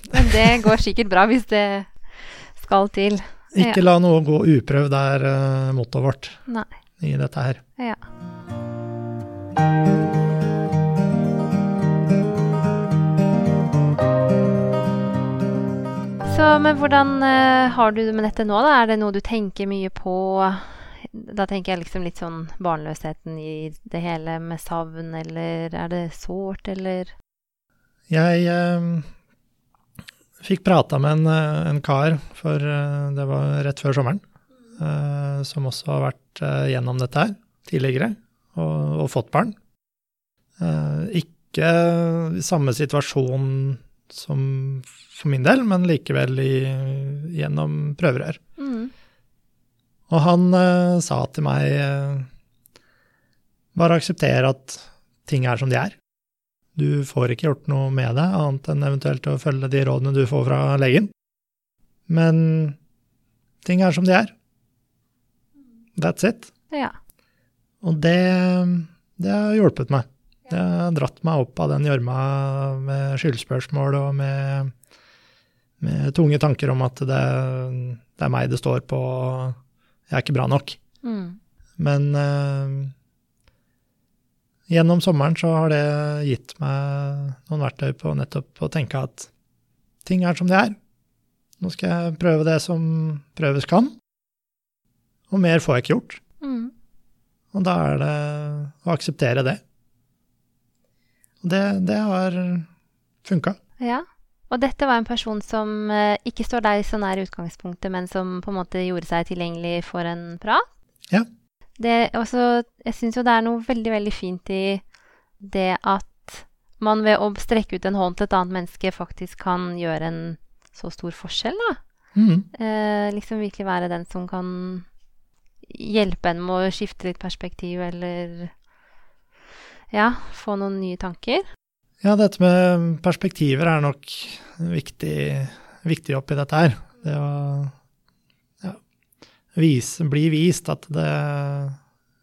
A: Men det går sikkert bra hvis det skal til.
B: Ikke la noe gå uprøvd er uh, mottoet vårt
A: Nei.
B: i dette her.
A: Ja. Men hvordan uh, har du det med dette nå, da? Er det noe du tenker mye på? Da tenker jeg liksom litt sånn barnløsheten i det hele, med savn, eller er det sårt, eller
B: Jeg uh, fikk prata med en, eh, en kar, for uh, det var rett før sommeren, som også har vært gjennom dette her tidligere, og, og fått barn. Ikke samme situasjon som for min del, men likevel i, gjennom prøverør.
A: mm.
B: Og han uh, sa til meg uh, bare aksepter at ting er som de er. Du får ikke gjort noe med det, annet enn eventuelt å følge de rådene du får fra legen. Men ting er som de er. That's it.
A: Ja.
B: Og det, det har hjulpet meg. Det har dratt meg opp av den gjørma med skyldspørsmål og med, med tunge tanker om at det, det, er meg det står på, jeg er ikke bra nok.
A: Mm.
B: Men eh, gjennom sommeren så har det gitt meg noen verktøy på nettopp å tenke at ting er som de er. Nå skal jeg prøve det som prøves kan, og mer får jeg ikke gjort.
A: Mm.
B: Og da er det å akseptere det. Det, det har funka.
A: Ja. Og dette var en person som eh, ikke står deg så nær utgangspunktet, men som på en måte gjorde seg tilgjengelig for en prat.
B: Ja.
A: Det, også, jeg syns jo det er noe veldig, veldig fint i det at man ved å strekke ut en hånd til et annet menneske faktisk kan gjøre en så stor forskjell, da.
B: Mm.
A: Eh, liksom virkelig være den som kan hjelpe en med å skifte litt perspektiv, eller ja, få noen nye tanker.
B: Ja, dette med perspektiver er nok viktig, viktig oppi dette her. Det å ja, vise, bli vist at det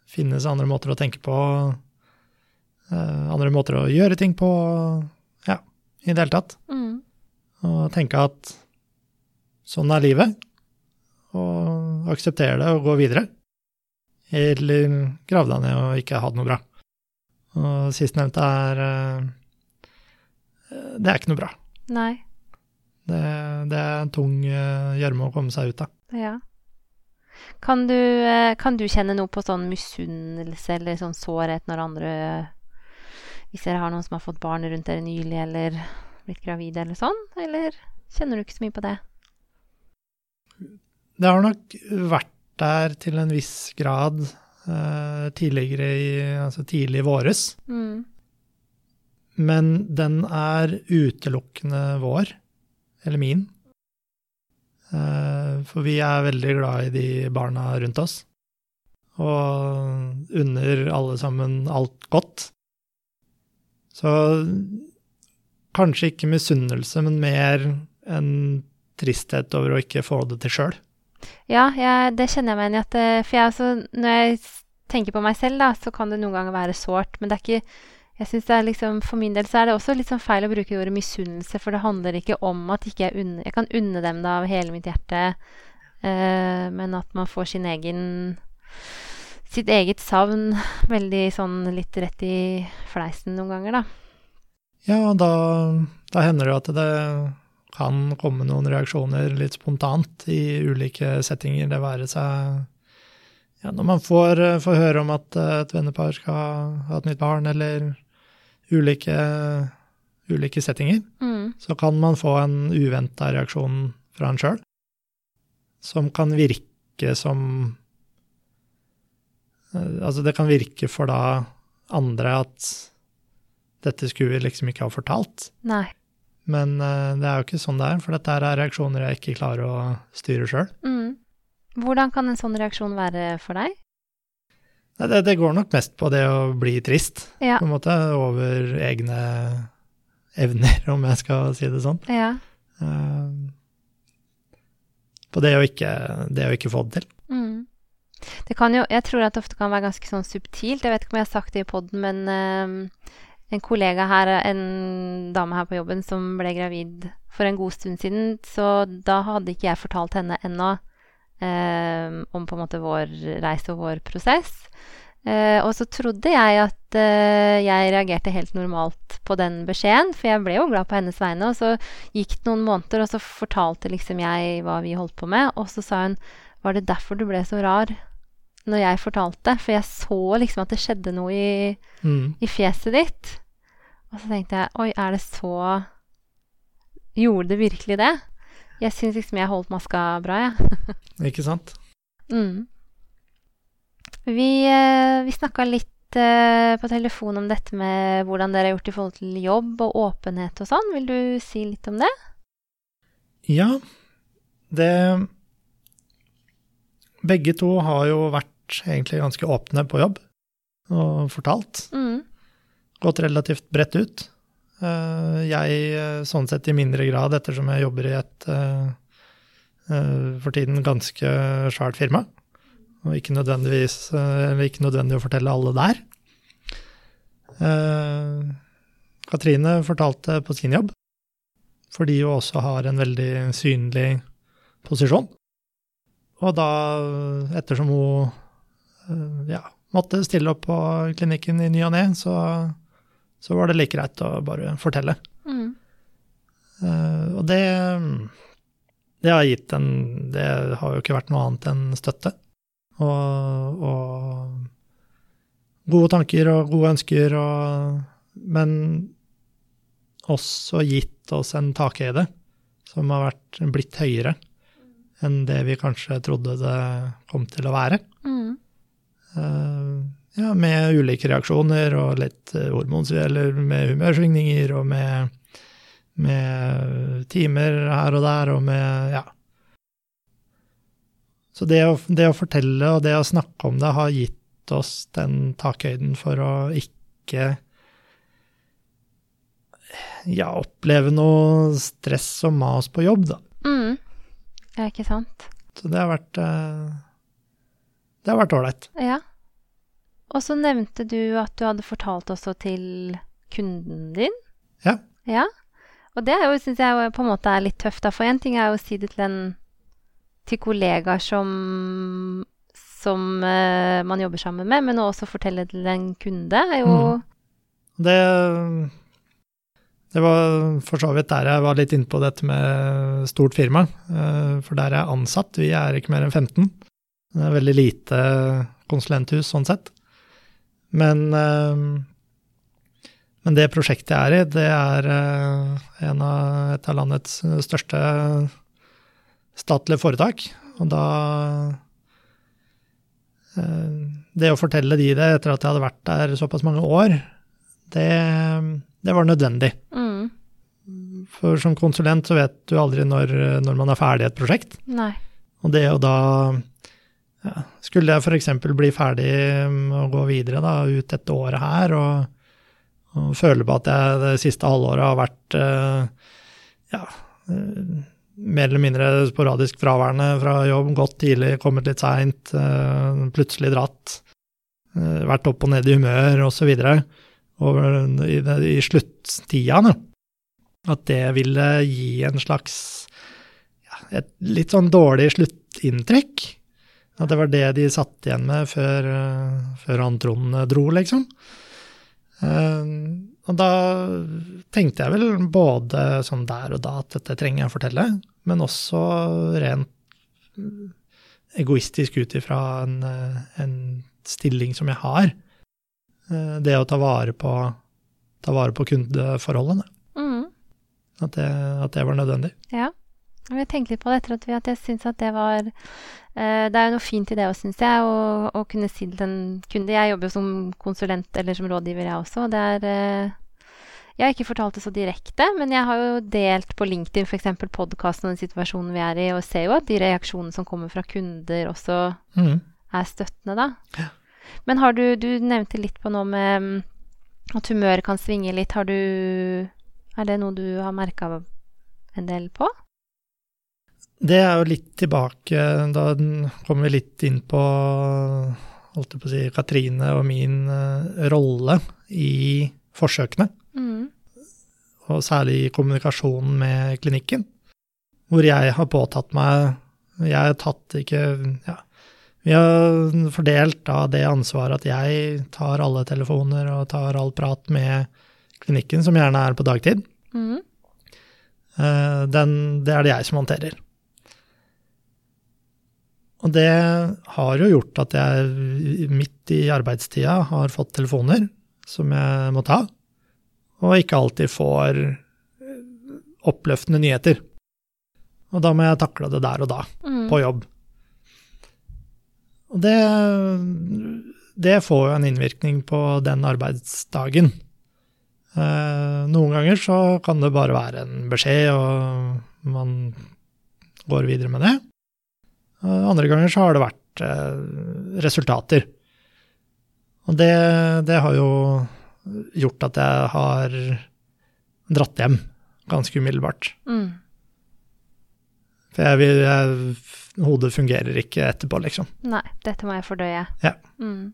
B: finnes andre måter å tenke på, eh, andre måter å gjøre ting på, ja, i det hele tatt.
A: Mm.
B: Og tenke at sånn er livet, og akseptere det og gå videre. Eller grave deg ned og ikke ha det noe bra. Og sistnevnte er eh, Det er ikke noe bra.
A: Nei.
B: Det, det er en tung eh, gjørme å komme seg ut av.
A: Ja. Kan du, eh, kan du kjenne noe på sånn misunnelse eller sånn sårhet når andre Hvis dere har noen som har fått barn rundt dere nylig, eller blitt gravide eller sånn? Eller kjenner du ikke så mye på det?
B: Det har nok vært der til en viss grad tidligere i Altså tidlig våres.
A: Mm.
B: Men den er utelukkende vår, eller min. Eh, For vi er veldig glad i de barna rundt oss. Og unner alle sammen alt godt. Så kanskje ikke misunnelse, men mer en tristhet over å ikke få det til sjøl.
A: Ja, jeg, det kjenner jeg meg igjen i. At, eh, for jeg også, når jeg tenker på meg selv, da, så kan det noen ganger være sårt. Men det er ikke jeg synes det er liksom, For min del så er det også litt sånn feil å bruke ordet misunnelse, for det handler ikke om at ikke jeg unne, Jeg kan unne dem det av hele mitt hjerte, eh, men at man får sin egen Sitt eget savn veldig sånn litt rett i fleisen noen ganger, da.
B: Ja, da, da hender det at det kan komme noen reaksjoner litt spontant i ulike settinger. Det være seg ja, når man får, eh, får høre om at eh, et vennepar skal ha et nytt barn, eller ulike, ulike settinger,
A: Mm.
B: så kan man få en uventa reaksjon fra en sjøl, som kan virke som eh, Altså, det kan virke for da andre at dette skulle vi liksom ikke ha fortalt.
A: Nei.
B: Men eh, det er jo ikke sånn det er, for dette er reaksjoner jeg ikke klarer å styre sjøl.
A: Mm. Hvordan kan en sånn reaksjon være for deg?
B: Det, det går nok mest på det å bli trist,
A: Ja.
B: på en måte, over egne evner, om jeg skal si det sånn.
A: ja.
B: Uh, på det å ikke, det å ikke få det til.
A: Mm. Det kan jo, jeg tror at det ofte kan være ganske sånn subtilt. Jeg vet ikke om jeg har sagt det i poden, men eh, en kollega her, en dame her på jobben som ble gravid for en god stund siden, så da hadde ikke jeg fortalt henne ennå eh, om på en måte vår reise og vår prosess. Eh, og så trodde jeg at eh, jeg reagerte helt normalt på den beskjeden, for jeg ble jo glad på hennes vegne. Og så gikk det noen måneder, og så fortalte liksom jeg hva vi holdt på med, og så sa hun var det derfor du ble så rar når jeg fortalte? For jeg så liksom at det skjedde noe i,
B: Mm.
A: i fjeset ditt. Og så tenkte jeg oi, er det så Gjorde det virkelig det? Jeg syns liksom jeg holdt maska bra, jeg.
B: Ikke sant?
A: Mm. Vi, eh, vi snakka litt eh, på telefon om dette med hvordan dere har gjort i forhold til jobb og åpenhet og sånn. Vil du si litt om det?
B: Ja, det begge to har jo vært egentlig ganske åpne på jobb og fortalt.
A: Mm.
B: Gått relativt bredt ut. Eh, Jeg eh, sånn sett i mindre grad, ettersom jeg jobber i et eh, for tiden ganske svært firma. Og ikke nødvendigvis ikke nødvendig å fortelle alle der. Katrine fortalte på sin jobb, fordi hun også har en veldig synlig posisjon. Og da, ettersom hun ja, måtte stille opp på klinikken i ny og ne, så, så var det like greit å bare fortelle.
A: Mm.
B: Uh, og det, det har gitt en Det har jo ikke vært noe annet enn støtte. Og, og gode tanker og gode ønsker, og, men også gitt oss en takhøyde som har vært, blitt høyere enn det vi kanskje trodde det kom til å være.
A: Mm.
B: Eh, ja, med ulike reaksjoner og litt hormonsvieler, med humørsvingninger og med, med timer her og der og med ja. Så det å, det å fortelle og det å snakke om det har gitt oss den takhøyden for å ikke ja, oppleve noe stress og mas på jobb, da.
A: Mm. Ja, ikke sant.
B: Så det har vært eh, Det har vært ålreit.
A: Ja. Og så nevnte du at du hadde fortalt også til kunden din.
B: Ja.
A: Ja. Og det syns jeg på en måte er litt tøft, da. For én ting er å si det til en til kollegaer som som uh, man jobber sammen med, men å også fortelle til en kunde er jo
B: Mm. Det, det var for så vidt der jeg var litt inne på dette med stort firma. Uh, For der er jeg ansatt, vi er ikke mer enn 15. Det er veldig lite konsulenthus sånn sett. Men, eh, men det prosjektet jeg er i, det er eh, en av, et av landets største statlige foretak. Og da eh, Det å fortelle de det etter at jeg hadde vært der såpass mange år, det, det var nødvendig.
A: mm,
B: For som konsulent så vet du aldri når, når man er ferdig i et prosjekt.
A: Nei.
B: Og det å da ja, Skulle jeg f.eks. bli ferdig med å gå videre da, ut dette året her, og, og føle på at jeg det siste halvåret har vært eh, ja, eh, mer eller mindre sporadisk fraværende fra jobb, gått tidlig, kommet litt seint, eh, plutselig dratt, vært opp og ned i humør osv. I, i sluttida. At det ville gi en slags ja, et litt sånn dårlig sluttinntrykk. At det var det de satt igjen med før, eh, før han Trond dro, liksom. Eh, og da tenkte jeg vel både sånn der og da at dette trenger jeg å fortelle, men også rent egoistisk ut ifra en, eh, en stilling som jeg har. Det å ta vare på, ta vare på kundeforholdene.
A: Mm.
B: At det, at det var nødvendig.
A: Ja. Jeg tenkte litt på det etter at, vi, at jeg syns at det var eh, Det er jo noe fint i det òg, syns jeg, å, å kunne si til en kunde Jeg jobber jo som konsulent eller som rådgiver, jeg også. og Det er eh, Jeg har ikke fortalt det så direkte, men jeg har jo delt på LinkedIn f.eks. podkasten og den situasjonen vi er i, og ser jo at de reaksjonene som kommer fra kunder, også
B: mm.
A: er støttende, da. Men har du Du nevnte litt på noe med mm, at humøret kan svinge litt. Har du Er det noe du har merka en del på?
B: Det er jo litt tilbake, da kommer vi litt inn på holdt jeg på å si, Katrine og min eh, rolle i forsøkene,
A: Mm.
B: og særlig i kommunikasjonen med klinikken, hvor jeg har påtatt meg Jeg har tatt ikke ja, Vi har fordelt da det ansvaret at jeg tar alle telefoner og tar all prat med klinikken, som gjerne er på dagtid.
A: Mm.
B: Eh, Den, det er det jeg som håndterer. Og det har jo gjort at jeg midt i arbeidstida har fått telefoner som jeg må ta, og ikke alltid får eh, oppløftende nyheter. Og da må jeg takle det der og da,
A: Mm.
B: på jobb. Og det, det får jo en innvirkning på den arbeidsdagen. Eh, noen ganger så kan det bare være en beskjed, og man går videre med det. Eh, andre ganger så har det vært leverte resultater. Og det, det har jo gjort at jeg har dratt hjem ganske umiddelbart.
A: Mm.
B: For jeg, vil- jeg, hodet fungerer ikke etterpå, liksom.
A: Nei, dette må jeg fordøye.
B: Ja.
A: Mm.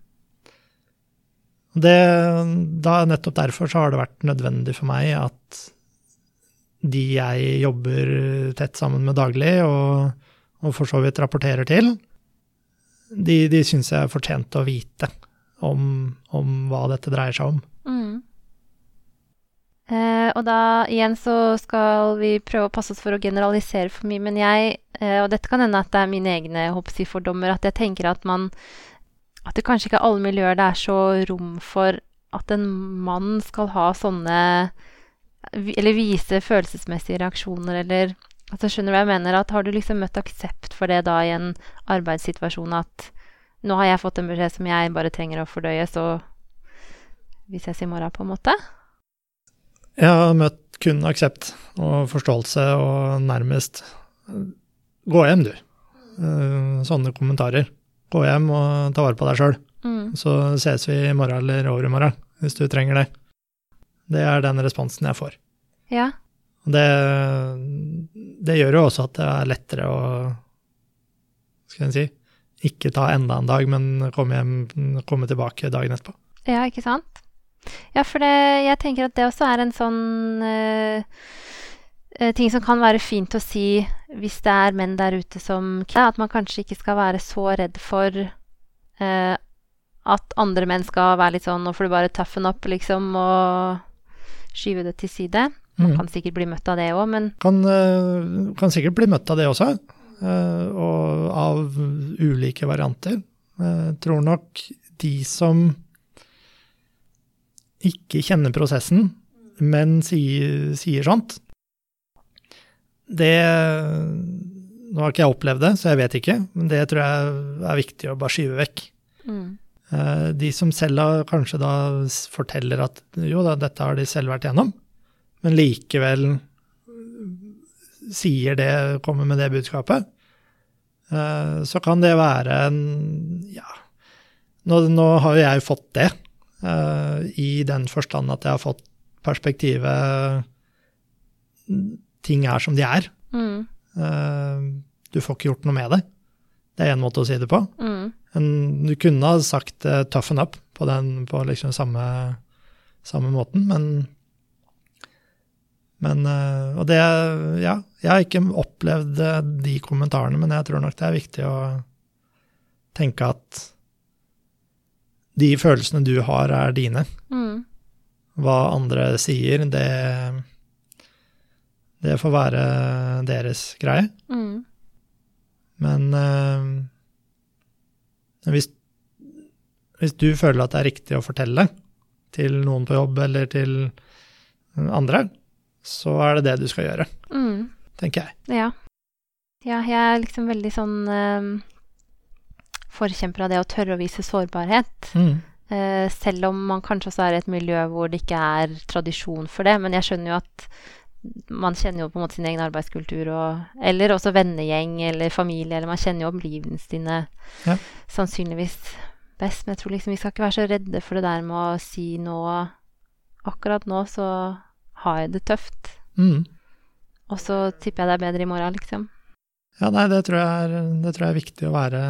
B: Det, da, nettopp derfor så har det vært nødvendig for meg at de jeg jobber tett sammen med daglig, og, og for så vidt rapporterer til, de, de syns jeg fortjente å vite om, om hva dette dreier seg om.
A: Mm. Eh, og da igjen så skal vi prøve å passe oss for å generalisere for mye, men jeg, eh, og dette kan hende at det er mine egne hoppsifordommer, fordommer, at jeg tenker at man At det kanskje ikke er alle miljøer det er så rom for at en mann skal ha sånne Eller vise følelsesmessige reaksjoner, eller Altså, skjønner du hva jeg mener? At har du liksom møtt aksept for det da i en arbeidssituasjon at nå har jeg fått en beskjed som jeg bare trenger å fordøye, så vi ses i morgen, på en måte?
B: Jeg har møtt kun aksept og forståelse og nærmest Gå hjem, du. Eh, Sånne kommentarer. Gå hjem og ta vare på deg sjøl.
A: Mm.
B: Så ses vi i morgen eller over i morgen, hvis du trenger det. Det er den responsen jeg får.
A: Ja.
B: Det, det gjør jo også at det er lettere å skal jeg si, ikke ta enda en dag, men komme, hjem, komme tilbake dagen etterpå.
A: Ja, ikke sant? Ja, for det, jeg tenker at det også er en sånn eh, ting som kan være fint å si hvis det er menn der ute som At man kanskje ikke skal være så redd for uh, at andre menn skal være litt sånn Nå får du bare toughen up, liksom, og skyve det til side. Man kan sikkert bli møtt av det òg, men
B: Kan, eh, kan sikkert bli møtt av det også, eh, og av ulike varianter. Jeg tror nok de som ikke kjenner prosessen, men sier, sier sånt, det Nå har ikke jeg opplevd det, så jeg vet ikke, men det tror jeg er viktig å bare skyve vekk.
A: mm,
B: Eh, De som selv kanskje da forteller at jo da, dette har de selv vært gjennom, men likevel sier det, kommer med det budskapet, eh, så kan det være en Ja, nå, nå har jo jeg fått det, eh, i den forstand at jeg har fått perspektivet Ting er som de er.
A: mm,
B: Eh, Du får ikke gjort noe med det. Det er én måte å si det på.
A: mm,
B: En, du kunne ha sagt 'toughen up' på, den, på liksom samme, samme måten, men men, eh, og det, ja, jeg har ikke opplevd eh, de kommentarene, men jeg tror nok det er viktig å tenke at de følelsene du har, er dine.
A: mm.
B: Hva andre sier, det, det får være deres greie.
A: mm.
B: Men øh, hvis, hvis du føler at det er riktig å fortelle til noen på jobb eller til andre, så er det det du skal gjøre,
A: mm.
B: tenker jeg.
A: Ja. ja, jeg er liksom veldig sånn um, forkjemper av det å tørre å vise sårbarhet.
B: Mm.
A: Uh, selv om man kanskje også er i et miljø hvor det ikke er tradisjon for det. Men jeg skjønner jo at man kjenner jo på en måte sin egen arbeidskultur, og, eller også vennegjeng eller familie, eller man kjenner jo omgivelsene sine
B: Ja.
A: sannsynligvis best. Men jeg tror liksom vi skal ikke være så redde for det der med å si nå Akkurat nå så har jeg det tøft,
B: Mm.
A: og så tipper jeg det er bedre i morgen, liksom.
B: Ja, nei, det tror jeg er, det tror jeg er viktig å være,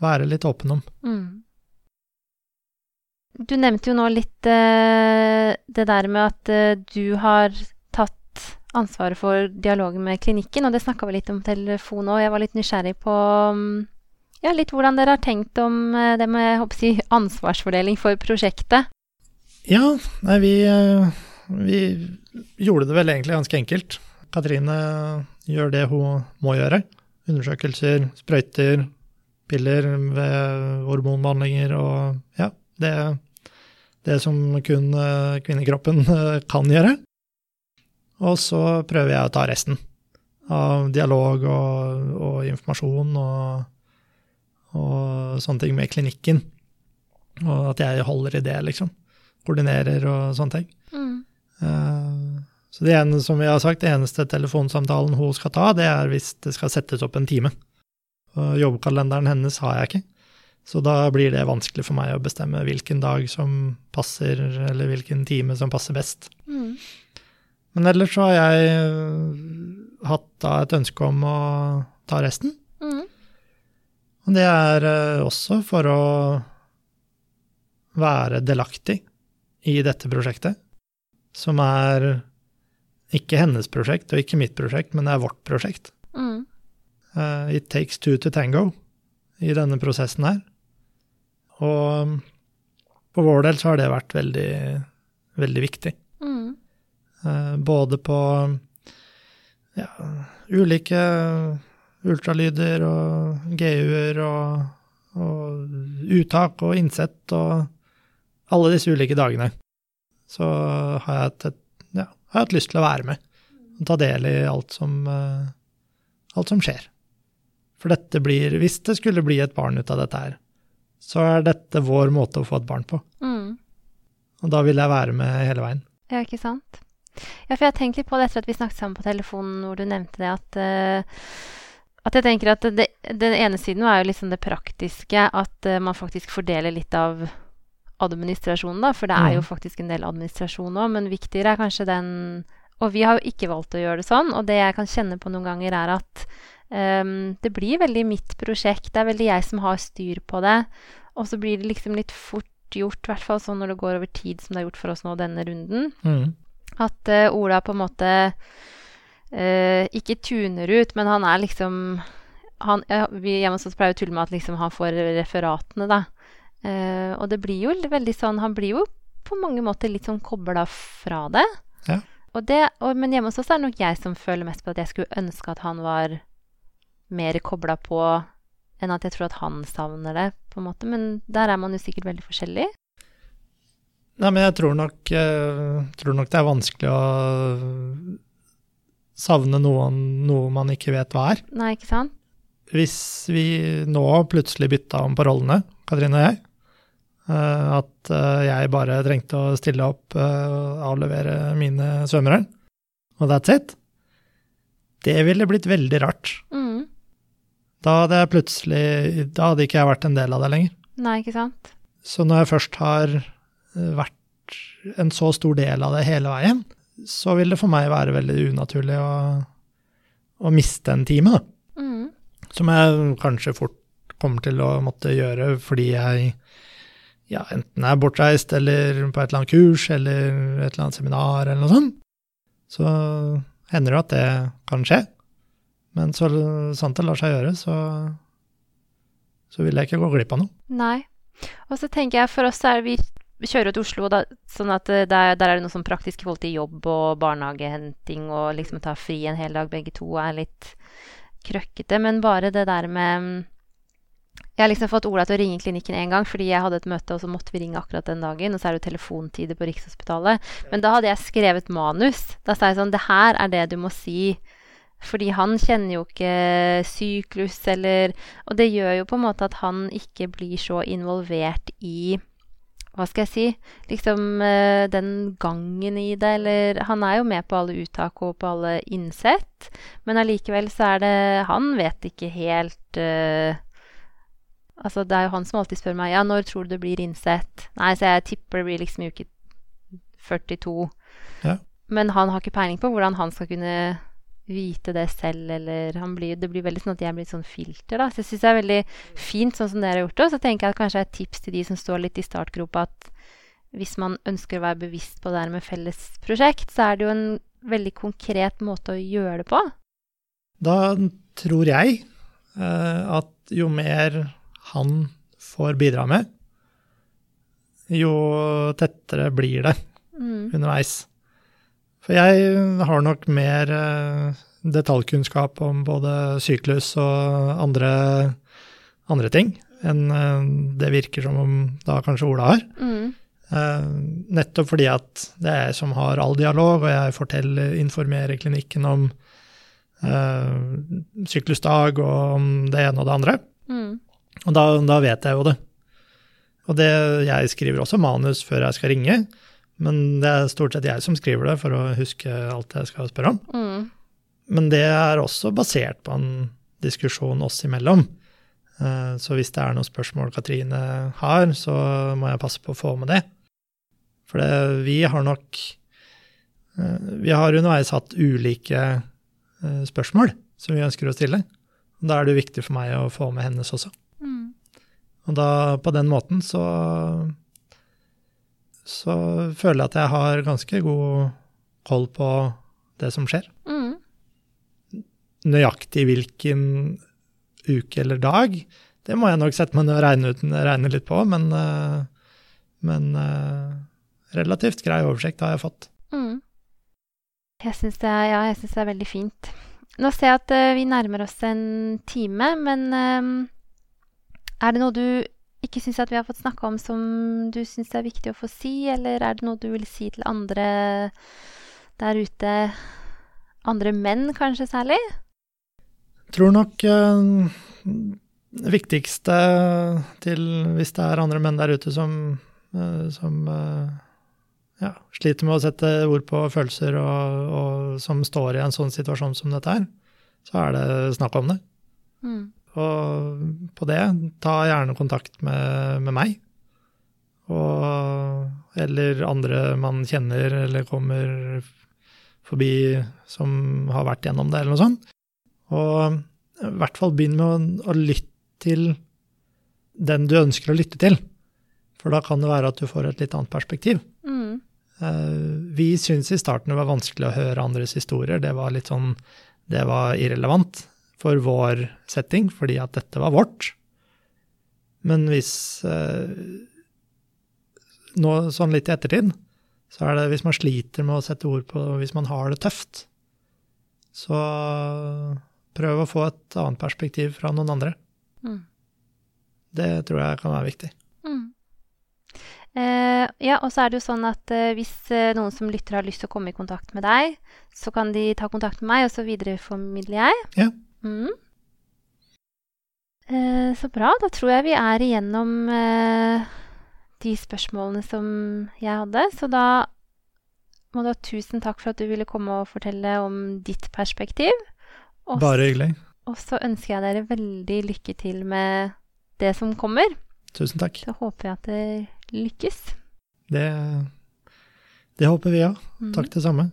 B: være litt åpen om.
A: Mm. Du nevnte jo nå litt eh, det der med at eh, du har tatt ansvaret for dialogen med klinikken, og det snakka vi litt om på telefon òg. Jeg var litt nysgjerrig på mm, ja, litt hvordan dere har tenkt om eh, det med håper jeg, ansvarsfordeling for prosjektet.
B: Ja, nei, vi, eh, vi gjorde det vel egentlig ganske enkelt. Katrine gjør det hun må gjøre. Undersøkelser, sprøyter, piller ved hormonbehandlinger og ja, det, det som kun eh, kvinnekroppen eh, kan gjøre. Og så prøver jeg å ta resten av dialog og, og informasjon og, og sånne ting med klinikken. Og at jeg holder i det, liksom koordinerer og sånne ting.
A: Mm.
B: Eh, Så det ene som vi har sagt, det eneste telefonsamtalen hun skal ta, det er hvis det skal settes opp en time. Og jobbkalenderen hennes har jeg ikke. Så da blir det vanskelig for meg å bestemme hvilken dag som passer, eller hvilken time som passer best.
A: Mm.
B: Men ellers så har jeg øh, hatt da et ønske om å ta resten.
A: Mm.
B: Og det er øh, også for å være delaktig i dette prosjektet, som er ikke hennes prosjekt og ikke mitt prosjekt, men det er vårt prosjekt.
A: Mm.
B: Uh, it takes two to tango i denne prosessen her. Og på vår del så har det vært veldig, veldig viktig.
A: Mm.
B: Uh, både på ja, ulike ultralyder og GU-er og, og uttak og innsett og alle disse ulike dagene. Så har jeg hatt, ja, har jeg hatt lyst til å være med og ta del i alt som, uh, alt som skjer. For dette blir, hvis det skulle bli et barn ut av dette her, så er dette vår måte å få et barn på.
A: Mm.
B: Og da vil jeg være med hele veien.
A: Ja, ikke sant? Ja, for jeg har tenkt litt på det etter at vi snakket sammen på telefonen, hvor du nevnte det at uh, at jeg tenker at det, Den ene siden er jo liksom det praktiske, at uh, man faktisk fordeler litt av administrasjonen, da, for det er jo
B: Mm.
A: faktisk en del administrasjon òg, men viktigere er kanskje den Og vi har jo ikke valgt å gjøre det sånn, og det jeg kan kjenne på noen ganger, er at um, det blir veldig mitt prosjekt. Det er veldig jeg som har styr på det, og så blir det liksom litt fort gjort, i hvert fall sånn når det går over tid, som det har gjort for oss nå denne runden.
B: Mm.
A: At uh, Ola på en måte uh, ikke tuner ut, men han er liksom han, ja, Vi hjemme hos oss pleier å tulle med at liksom han får referatene, da. Eh, og det blir jo veldig sånn Han blir jo på mange måter litt sånn kobla fra det.
B: Ja.
A: Og det og, men hjemme hos oss er det nok jeg som føler mest på at jeg skulle ønske at han var mer kobla på enn at jeg tror at han savner det, på en måte. Men der er man jo sikkert veldig forskjellig.
B: Nei, men jeg tror nok, jeg tror nok det er vanskelig å savne noen, noe man ikke vet hva er.
A: Nei, ikke sant?
B: Hvis vi nå plutselig bytta om på rollene, Katrine og jeg, eh, at eh, jeg bare trengte å stille opp eh, og avlevere mine svømmere, og that's it, det ville blitt veldig rart.
A: Mm.
B: Da hadde jeg plutselig Da hadde ikke jeg vært en del av det lenger.
A: Nei, ikke sant?
B: Så når jeg først har eh, vært en så stor del av det hele veien, så vil det for meg være veldig unaturlig å, å miste en time, da.
A: Mm.
B: Som jeg kanskje fort kommer til å måtte gjøre fordi jeg ja, enten er bortreist eller på et eller annet kurs eller et eller annet seminar eller noe sånt. Så hender det at det kan skje. Men så sant det lar seg gjøre, så, så vil jeg ikke gå glipp av noe.
A: Nei. Og så tenker jeg for oss er vi kjører til Oslo, da, sånn at eh, der, der er det noe sånn praktisk i forhold til jobb og barnehagehenting og liksom ta fri en hel dag, begge to er litt krøkkete. Men bare det der med mm, Jeg har liksom fått Ola til å ringe klinikken én gang fordi jeg hadde et møte, og så måtte vi ringe akkurat den dagen. Og så er det jo telefontider på Rikshospitalet. Men da hadde jeg skrevet manus. Da sa jeg sånn Det her er det du må si. Fordi han kjenner jo ikke syklus eller Og det gjør jo på en måte at han ikke blir så involvert i hva skal jeg si Liksom eh, den gangen i det, eller Han er jo med på alle uttak og på alle innsett, men allikevel så er det Han vet ikke helt eh, Altså, det er jo han som alltid spør meg Ja, når tror du det blir innsett? Nei, så jeg tipper det blir liksom i uke 42.
B: Ja.
A: Men han har ikke peiling på hvordan han skal kunne vite det selv, eller han blir, Det blir veldig sånn at jeg blir et sånn filter, da. Så jeg syns det er veldig fint sånn som dere har gjort det. Og så tenker jeg at kanskje et tips til de som står litt i startgropa, at hvis man ønsker å være bevisst på det her med felles prosjekt, så er det jo en veldig konkret måte å gjøre det på.
B: Da tror jeg eh, at jo mer han får bidra med, jo tettere blir det
A: Mm.
B: underveis. For jeg har nok mer eh, detaljkunnskap om både syklus og andre, andre ting enn eh, det virker som om da kanskje Ola har.
A: Mm.
B: Eh, nettopp fordi at det er jeg som har all dialog, og jeg forteller, informerer klinikken om uh, syklusdag og om det ene og det andre.
A: Mm.
B: Og da, da vet jeg jo det. Og det, jeg skriver også manus før jeg skal ringe, men det er stort sett jeg som skriver det for å huske alt jeg skal spørre om.
A: Mm.
B: Men det er også basert på en diskusjon oss imellom. Eh, så hvis det er noen spørsmål Katrine har, så må jeg passe på å få med det. For det, vi har nok eh, Vi har underveis hatt ulike eh, spørsmål som vi ønsker å stille. Da er det viktig for meg å få med hennes også.
A: Mm.
B: Og da, på den måten, så så føler jeg at jeg har ganske god hold på det som skjer.
A: Mm.
B: Nøyaktig hvilken uke eller dag, det må jeg nok sette meg ned og regne, ut, regne litt på, men, eh, men eh, relativt grei oversikt har jeg fått.
A: Mm. Jeg syns det, er- ja, synes det er veldig fint. Nå ser jeg at eh, vi nærmer oss en time, men er det noe du ikke syns at vi har fått snakka om som du syns er viktig å få si, eller er det noe du vil si til andre der ute? Andre menn, kanskje særlig?
B: Jeg Tror nok eh, det viktigste til hvis det er andre menn der ute som, eh, som eh, ja, sliter med å sette ord på følelser og, og som står i en sånn situasjon som dette her, så er det snakk om det.
A: Mm.
B: Og på det, ta gjerne kontakt med, med meg. Og, eller andre man kjenner eller kommer forbi som har vært gjennom det, eller noe sånt. Og i hvert fall begynn med å, å lytte til den du ønsker å lytte til. For da kan det være at du får et litt annet perspektiv.
A: Mm.
B: Eh, Vi syntes i starten det var vanskelig å høre andres historier. Det var litt sånn Det var irrelevant for vår setting, fordi at dette var vårt. Men hvis eh, Nå sånn litt i ettertid, så er det hvis man sliter med å sette ord på Hvis man har det tøft, så prøv å få et annet perspektiv fra noen andre.
A: Mm.
B: Det tror jeg kan være viktig.
A: Mm. Eh, ja, og så er det jo sånn at eh, hvis eh, noen som lytter har lyst til å komme i kontakt med deg, så kan de ta kontakt med meg, og så videreformidler jeg.
B: Ja.
A: Mm. Eh, så bra. Da tror jeg vi er igjennom eh, de spørsmålene som jeg hadde. Så da må du ha tusen takk for at du ville komme og fortelle om ditt perspektiv. Også,
B: Bare hyggelig.
A: Og så ønsker jeg dere veldig lykke til med det som kommer.
B: Tusen takk.
A: Så håper jeg at det lykkes.
B: Det, det håper vi òg.
A: Mhm.
B: Takk det samme.